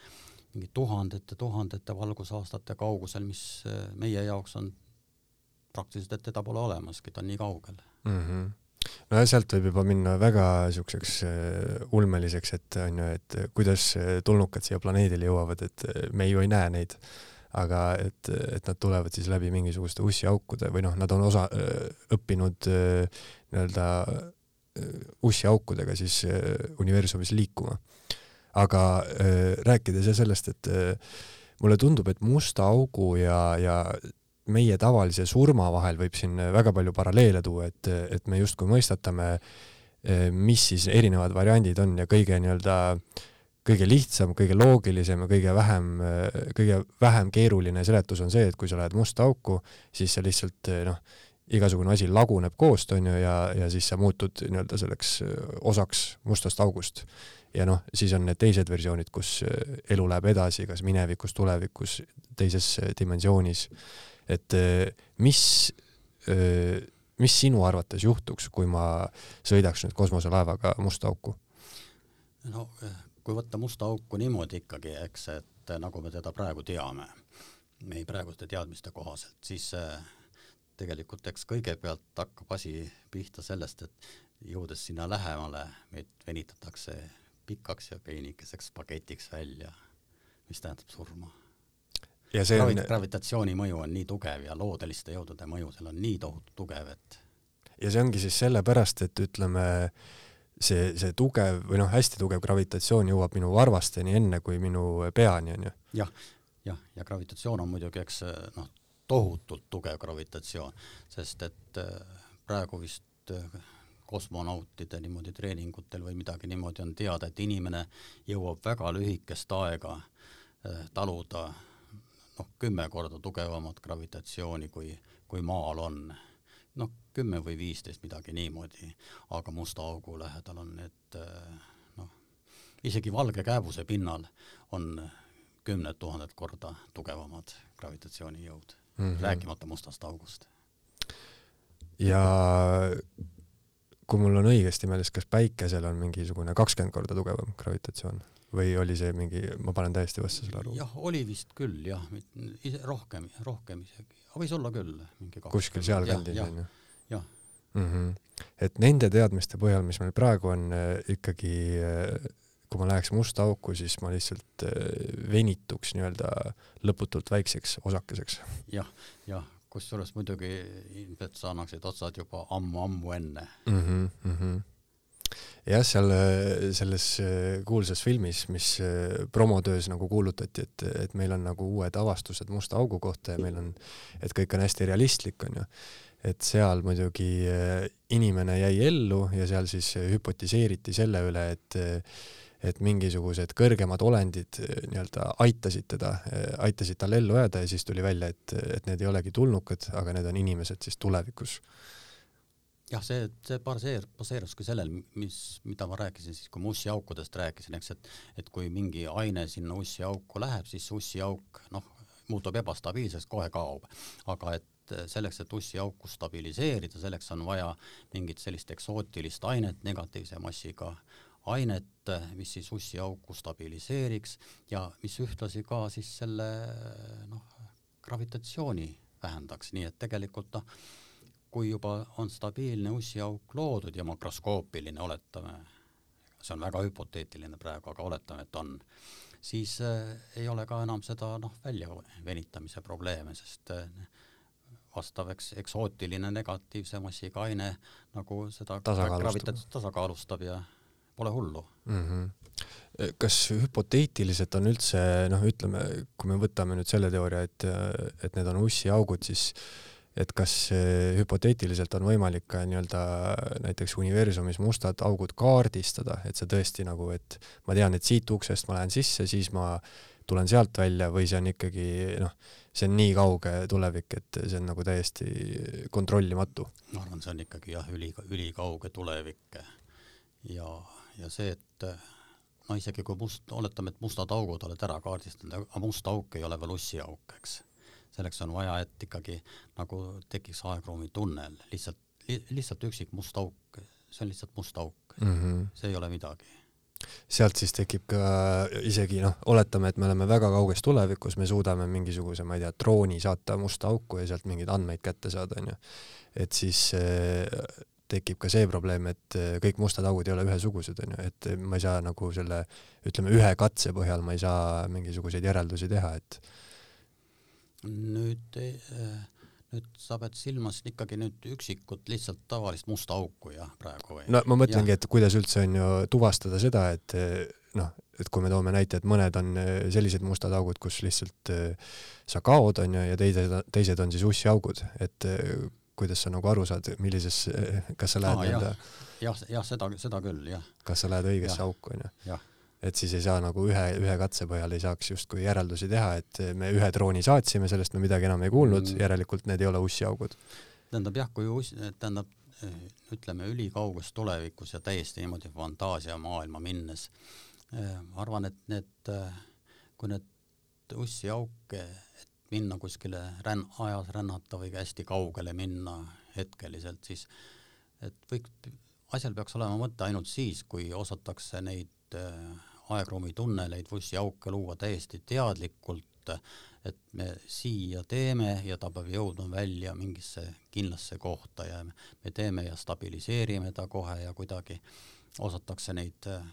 mingi tuhandete-tuhandete valgusaastate kaugusel, mis meie jaoks on praktiliselt, et teda pole olemaski, ta on nii kaugel mm. -hmm nojah, sealt võib juba minna väga siukseks äh, ulmeliseks, et on ju, et kuidas tulnukad siia planeedile jõuavad, et me ju ei näe neid, aga et, et nad tulevad siis läbi mingisuguste ussiaukude või noh, nad on osa, äh, õppinud äh, nii-öelda ussiaukudega siis universumis liikuma. aga rääkides sellest, et mulle tundub, et musta augu ja, ja meie tavalise surma vahel võib siin väga palju paralleele tuua, et, et me justkui mõistatame, mis siis erinevad variandid on ja kõige nii-öelda kõige lihtsam, kõige loogilisem ja kõige vähem, kõige vähem keeruline seletus on see, et kui sa lähed musta auku, siis sa lihtsalt noh, igasugune asi laguneb koost, on ju, ja, ja siis sa muutud nii-öelda selleks osaks mustast august. ja noh, siis on need teised versioonid, kus elu läheb edasi, kas minevikus, tulevikus, teises dimensioonis et äh, mis, äh, mis sinu arvates juhtuks, kui ma sõidaks nüüd kosmoselaevaga musta auku? no kui võtta musta auku niimoodi ikkagi, eks, et nagu me teda praegu teame, meie praeguste teadmiste kohaselt, siis äh, tegelikult eks kõigepealt hakkab asi pihta sellest, et jõudes sinna lähemale, meid venitatakse pikaks ja peenikeseks paketiks välja, mis tähendab surma ja see Gravit on gravitatsiooni mõju on nii tugev ja loodeliste jõudude mõju seal on nii tohutu tugev, et ja see ongi siis sellepärast, et ütleme, see, see tugev või noh, hästi tugev gravitatsioon jõuab minu varvasteni enne kui minu peani, onju. jah, jah, ja gravitatsioon on muidugi, eks noh, tohutult tugev gravitatsioon, sest et äh, praegu vist äh, kosmonautide niimoodi treeningutel või midagi niimoodi on teada, et inimene jõuab väga lühikest aega äh, taluda noh, kümme korda tugevamat gravitatsiooni kui, kui Maal on. noh, kümme või viisteist, midagi niimoodi, aga musta augu lähedal on need noh, isegi valge kääbuse pinnal on kümned tuhanded korda tugevamad gravitatsioonijõud mm, -hmm. rääkimata mustast august. ja kui mul on õigesti meeles, kas Päikesel on mingisugune kakskümmend korda tugevam gravitatsioon? või oli see mingi, ma panen täiesti vastasele aru? jah, oli vist küll jah, rohkem, rohkem isegi, võis olla küll mingi kuskil sealkandis onju? jah. Mhm. et nende teadmiste põhjal, mis meil praegu on äh, ikkagi äh, kui ma läheks musta auku, siis ma lihtsalt äh, venituks nii-öelda lõputult väikseks osakeseks ja,. jah, jah, kusjuures muidugi ilmselt sa annaksid otsad juba ammu-ammu enne mm. -hmm, mm -hmm jah, seal selles äh, kuulsas filmis, mis äh, promotöös nagu kuulutati, et, et meil on nagu uued avastused musta augu kohta ja meil on, et kõik on hästi realistlik, onju. et seal muidugi äh, inimene jäi ellu ja seal siis hüpotiseeriti selle üle, et et mingisugused kõrgemad olendid nii-öelda aitasid teda, aitasid tal ellu jääda ja siis tuli välja, et, et need ei olegi tulnukad, aga need on inimesed siis tulevikus jah, see, see baseer-, baseeruski sellel, mis, mida ma rääkisin siis, kui ma ussiaukudest rääkisin, eks, et et kui mingi aine sinna ussiauku läheb, siis ussiauk noh, muutub ebastabiilseks, kohe kaob. aga et selleks, et ussiauku stabiliseerida, selleks on vaja mingit sellist eksootilist ainet, negatiivse massiga ainet, mis siis ussiauku stabiliseeriks ja mis ühtlasi ka siis selle noh, gravitatsiooni vähendaks, nii et tegelikult noh, kui juba on stabiilne ussiauk loodud ja makroskoopiline, oletame, see on väga hüpoteetiline praegu, aga oletame, et on, siis äh, ei ole ka enam seda noh, väljavenitamise probleeme, sest äh, vastav eks eksootiline negatiivse massiga aine nagu seda gravitatsiooni tasakaalustab ja pole hullu mm. -hmm kas hüpoteetiliselt on üldse noh, ütleme, kui me võtame nüüd selle teooria, et, et need on ussiaugud, siis et kas hüpoteetiliselt on võimalik ka nii-öelda näiteks universumis mustad augud kaardistada, et see tõesti nagu, et ma tean, et siit uksest ma lähen sisse, siis ma tulen sealt välja või see on ikkagi noh, see on nii kauge tulevik, et see on nagu täiesti kontrollimatu. ma arvan, see on ikkagi jah, üli, ülikauge tulevik ja, ja see, et no isegi kui must, oletame, et mustad augud oled ära kaardistanud, aga must auk ei ole veel ussiauk, eks. selleks on vaja, et ikkagi nagu tekiks aegruumi tunnel, lihtsalt li,, lihtsalt üksik must auk, see on lihtsalt must auk mm, -hmm. see ei ole midagi sealt siis tekib ka isegi noh, oletame, et me oleme väga kauges tulevikus, me suudame mingisuguse, ma ei tea, drooni saata musta auku ja sealt mingeid andmeid kätte saada, onju. et siis tekib ka see probleem, et äh, kõik mustad augud ei ole ühesugused, onju, et ma ei saa nagu selle, ütleme, ühe katse põhjal ma ei saa mingisuguseid järeldusi teha, et nüüd, äh, nüüd sa pead silmas ikkagi nüüd üksikut lihtsalt tavalist musta auku jah, praegu või? no ma mõtlengi, et kuidas üldse on ju tuvastada seda, et äh, noh, et kui me toome näite, et mõned on sellised mustad augud, kus lihtsalt sa kaod, onju, ja teised, teised on siis ussiaugud, et kuidas sa nagu aru saad, millises, kas sa lähed nii-öelda jah, jah, seda, seda küll, jah. kas sa lähed õigesse auku, onju. et siis ei saa nagu ühe, ühe katse põhjal ei saaks justkui järeldusi teha, et me ühe drooni saatsime, sellest me midagi enam ei kuulnud mm., järelikult need ei ole ussiaugud. tähendab jah, kui us-, tähendab ütleme ülikauges tulevikus ja täiesti niimoodi fantaasiamaailma minnes, ma arvan, et need, kui need ussiauke, et minna kuskile ränn-, ajas rännata või hästi kaugele minna hetkeliselt, siis et võiks, asjal peaks olema mõte ainult siis, kui osatakse neid äh, aegruumi tunneleid, vussiauke luua täiesti teadlikult, et me siia teeme ja ta peab jõudma välja mingisse kindlasse kohta ja me teeme ja stabiliseerime ta kohe ja kuidagi osatakse neid äh,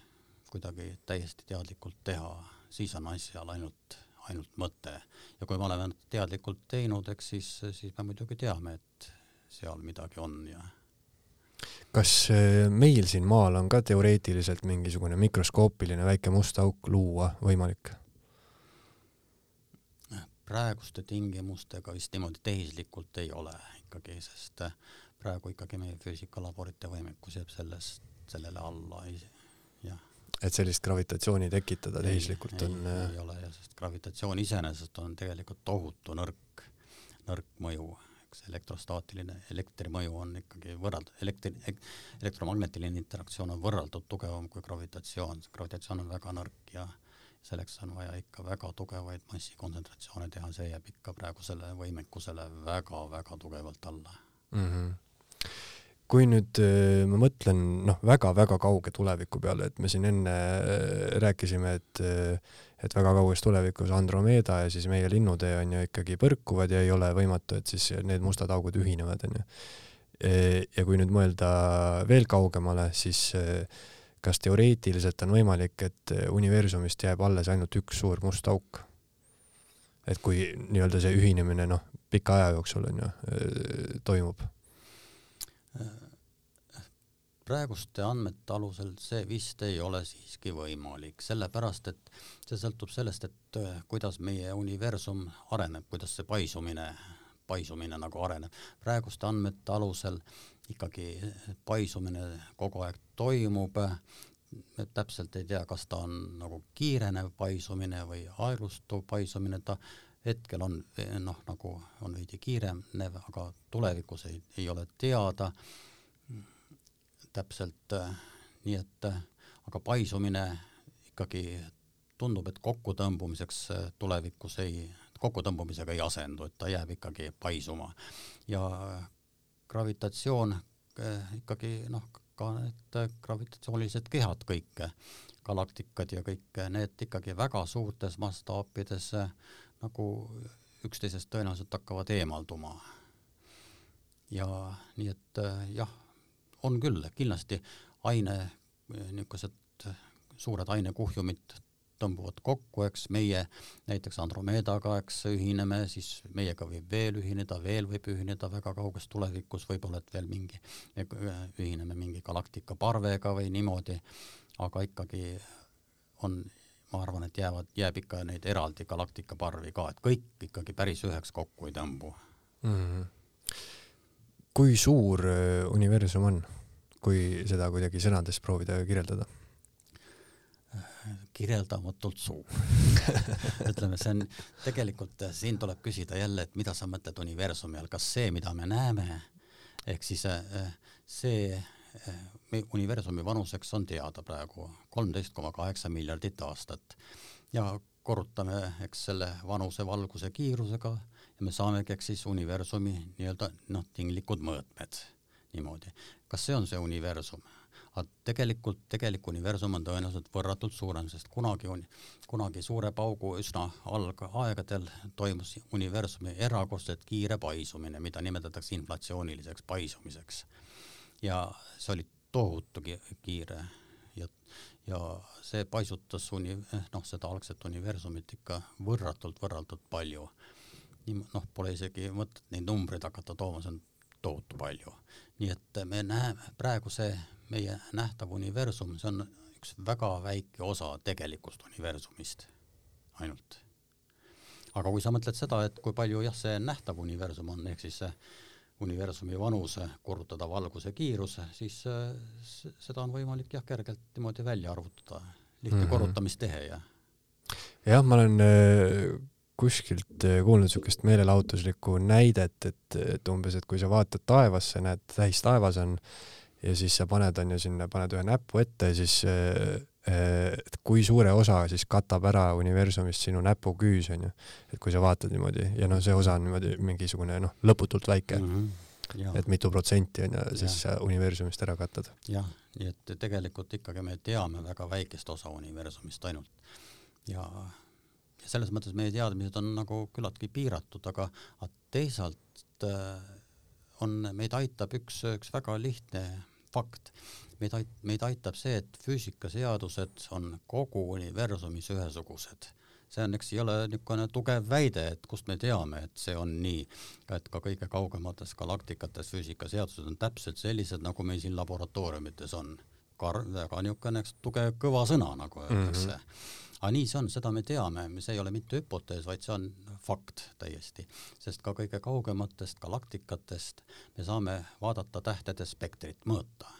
kuidagi täiesti teadlikult teha, siis on asjal ainult ainult mõte. ja kui me oleme teadlikult teinud, eks siis, siis me muidugi teame, et seal midagi on ja kas eh, meil siin maal on ka teoreetiliselt mingisugune mikroskoopiline väike must auk luua võimalik? praeguste tingimustega vist niimoodi tehislikult ei ole ikkagi, sest praegu ikkagi meie füüsikalaborite võimekus jääb sellest, sellele alla, et sellist gravitatsiooni tekitada tehislikult on ei, ei ole jah, sest gravitatsioon iseenesest on tegelikult tohutu nõrk, nõrk mõju, eks elektrostaatiline, elektrimõju on ikkagi võrreld-, elektri, elektromagnetiline interaktsioon on võrreldult tugevam kui gravitatsioon, gravitatsioon on väga nõrk ja selleks on vaja ikka väga tugevaid massikontsentratsioone teha, see jääb ikka praegusele võimekusele väga-väga tugevalt alla. Mm. -hmm kui nüüd äh, ma mõtlen noh, väga-väga kauge tuleviku peale, et me siin enne äh, rääkisime, et äh, et väga kauges tulevikus Andromeda ja siis meie linnutee on ju ikkagi põrkuvad ja ei ole võimatu, et siis need mustad augud ühinevad, onju. ja kui nüüd mõelda veel kaugemale, siis kas teoreetiliselt on võimalik, et universumist jääb alles ainult üks suur must auk? et kui nii-öelda see ühinemine noh, pika aja jooksul on ju, toimub praeguste andmete alusel see vist ei ole siiski võimalik, sellepärast et see sõltub sellest, et äh, kuidas meie universum areneb, kuidas see paisumine, paisumine nagu areneb. praeguste andmete alusel ikkagi paisumine kogu aeg toimub, täpselt ei tea, kas ta on nagu kiirenev paisumine või aeglustuv paisumine, ta hetkel on noh, nagu on veidi kiirenev, aga tulevikus ei, ei ole teada. Täpselt äh, nii, et äh, aga paisumine ikkagi tundub, et kokkutõmbumiseks äh, tulevikus ei, kokkutõmbumisega ei asendu, et ta jääb ikkagi paisuma. Ja gravitatsioon ikkagi noh, ka need gravitatsioonilised kehad kõik, galaktikad ja kõik need ikkagi väga suurtes mastaapides nagu üksteisest tõenäoliselt hakkavad eemalduma. ja nii et jah, on küll, kindlasti aine, niisugused suured ainekuhjumid tõmbuvad kokku, eks meie näiteks Andromedaga, eks ühineme, siis meiega võib veel ühineda, veel võib ühineda väga kauges tulevikus, võib-olla et veel mingi, ühineme mingi galaktika parvega või niimoodi, aga ikkagi on, ma arvan, et jäävad, jääb ikka neid eraldi galaktikaparvi ka, et kõik ikkagi päris üheks kokku ei tõmbu mm. -hmm. kui suur äh, universum on, kui seda kuidagi sõnades proovida kirjeldada? kirjeldamatult suur ütleme, see on tegelikult, siin tuleb küsida jälle, et mida sa mõtled universumi all, kas see, mida me näeme, ehk siis äh, see äh, universumi vanuseks on teada praegu kolmteist koma kaheksa miljardit aastat ja korrutame, eks selle vanuse valguse kiirusega ja me saamegi, eks siis universumi nii-öelda noh, tinglikud mõõtmed niimoodi. kas see on see universum? aga tegelikult, tegelik universum on tõenäoliselt võrratult suurem, sest kunagi on, kunagi suure paugu üsna algaegadel toimus universumi erakordselt kiire paisumine, mida nimetatakse inflatsiooniliseks paisumiseks. Ja see oli tohutu kiire ja, ja see paisutas uni-, noh, seda algset universumit ikka võrratult, võrratult palju. nii noh, pole isegi mõtet neid numbreid hakata tooma, see on tohutu palju. nii et me näeme praegu see meie nähtav universum, see on üks väga väike osa tegelikust universumist ainult. aga kui sa mõtled seda, et kui palju jah, see nähtav universum on, ehk siis see universumi vanuse korrutada valguse kiiruse, siis seda on võimalik jah, kergelt niimoodi välja arvutada, lihtne mm -hmm. korrutamistehe ja. jah, ma olen äh, kuskilt äh, kuulnud niisugust meelelahutuslikku näidet, et, et umbes, et kui sa vaatad taevasse, näed, täis taevas on ja siis sa paned, on ju, sinna, paned ühe näpu ette ja siis äh, äh, et kui suure osa siis katab ära universumist sinu näpuküüs, on ju. et kui sa vaatad niimoodi ja noh, see osa on niimoodi mingisugune noh, lõputult väike mm. -hmm. Ja. et mitu protsenti on ju siis ja. universumist ära katad. jah, nii et tegelikult ikkagi me teame väga väikest osa universumist ainult ja, ja selles mõttes meie teadmised on nagu küllaltki piiratud, aga, aga teisalt äh, on, meid aitab üks, üks väga lihtne fakt. meid ait-, meid aitab see, et füüsikaseadused on kogu universumis ühesugused. see on, eks ei ole niisugune tugev väide, et kust me teame, et see on nii, et ka kõige kaugemates galaktikates füüsikaseadused on täpselt sellised, nagu meil siin laboratooriumites on. Kar-, väga niisugune tugev kõva sõna, nagu öeldakse mm. -hmm aga nii see on, seda me teame, see ei ole mitte hüpotees, vaid see on fakt täiesti, sest ka kõige kaugematest galaktikatest me saame vaadata tähtede spektrit, mõõta.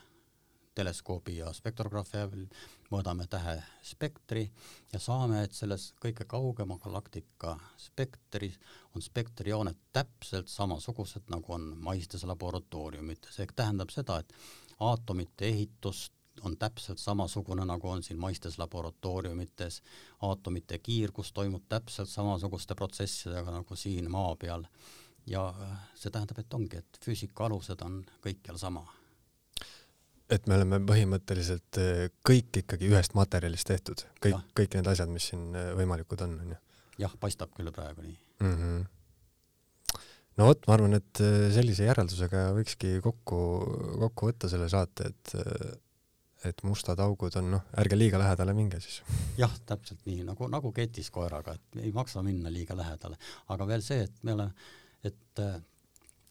teleskoobi ja spektrograafi abil mõõdame tähe spektri ja saame, et selles kõige kaugema galaktika spektris on spektrijooned täpselt samasugused, nagu on maistes laboratooriumites, ehk tähendab seda, et aatomite ehitust on täpselt samasugune, nagu on siin maistes laboratooriumites, aatomite kiirgus toimub täpselt samasuguste protsessidega nagu siin maa peal. ja äh, see tähendab, et ongi, et füüsika alused on kõikjal sama. et me oleme põhimõtteliselt äh, kõik ikkagi ühest materjalist tehtud, kõik, kõik need asjad, mis siin äh, võimalikud on, on ju? jah, paistab küll praegu nii mm. -hmm no vot, ma arvan, et sellise järeldusega võikski kokku, kokku võtta selle saate, et et mustad augud on noh, ärge liiga lähedale minge siis. jah, täpselt nii nagu, nagu ketis koeraga, et ei maksa minna liiga lähedale, aga veel see, et me oleme, et äh,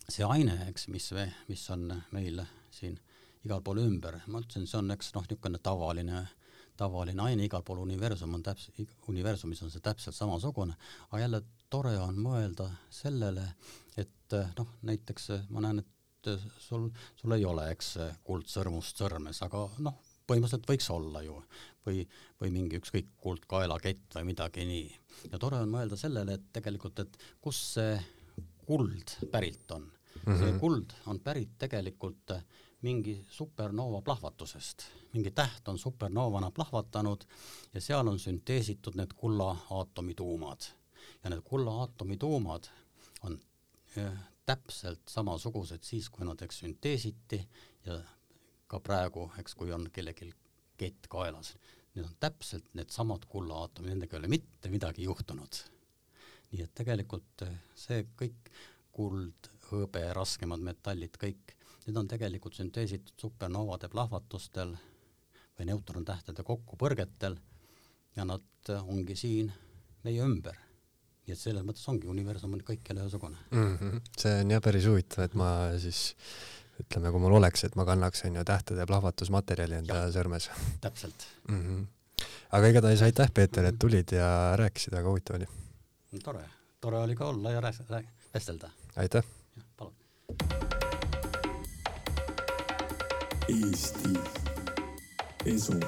see aine, eks, mis, mis on meil siin igal pool ümber, ma ütlesin, see on eks noh, niisugune tavaline, tavaline aine, igal pool universum on täpselt, universumis on see täpselt samasugune, aga jälle tore on mõelda sellele, et noh, näiteks ma näen, et et sul, sul ei ole, eks, kuldsõrmust sõrmes, aga noh, põhimõtteliselt võiks olla ju või, või mingi ükskõik kuldkaelakett või midagi nii. ja tore on mõelda sellele, et tegelikult, et kust see kuld pärit on mm. -hmm. see kuld on pärit tegelikult mingi supernoova plahvatusest, mingi täht on supernoovana plahvatanud ja seal on sünteesitud need kulla aatomituumad ja need kulla aatomituumad on täpselt samasugused siis, kui nad, eks, sünteesiti ja ka praegu, eks, kui on kellelgi kett kaelas, need on täpselt needsamad kullaaatomid, nendega ei ole mitte midagi juhtunud. nii et tegelikult eh, see kõik, kuld, hõbe, raskemad metallid, kõik, need on tegelikult sünteesitud supernoovade plahvatustel või neutrontähtede kokkupõrgetel ja nad ongi siin meie ümber nii et selles mõttes ongi, universum on kõikjal ühesugune mm. -hmm. see on jah päris huvitav, et ma siis ütleme, kui mul oleks, et ma kannaks, on ju, tähtede plahvatusmaterjali enda ja. sõrmes. täpselt mm. -hmm. aga igatahes aitäh, Peeter, et tulid ja rääkisid, väga huvitav oli. tore, tore oli ka olla ja rääs-, rääs, vestelda. aitäh! palun! Eesti Esu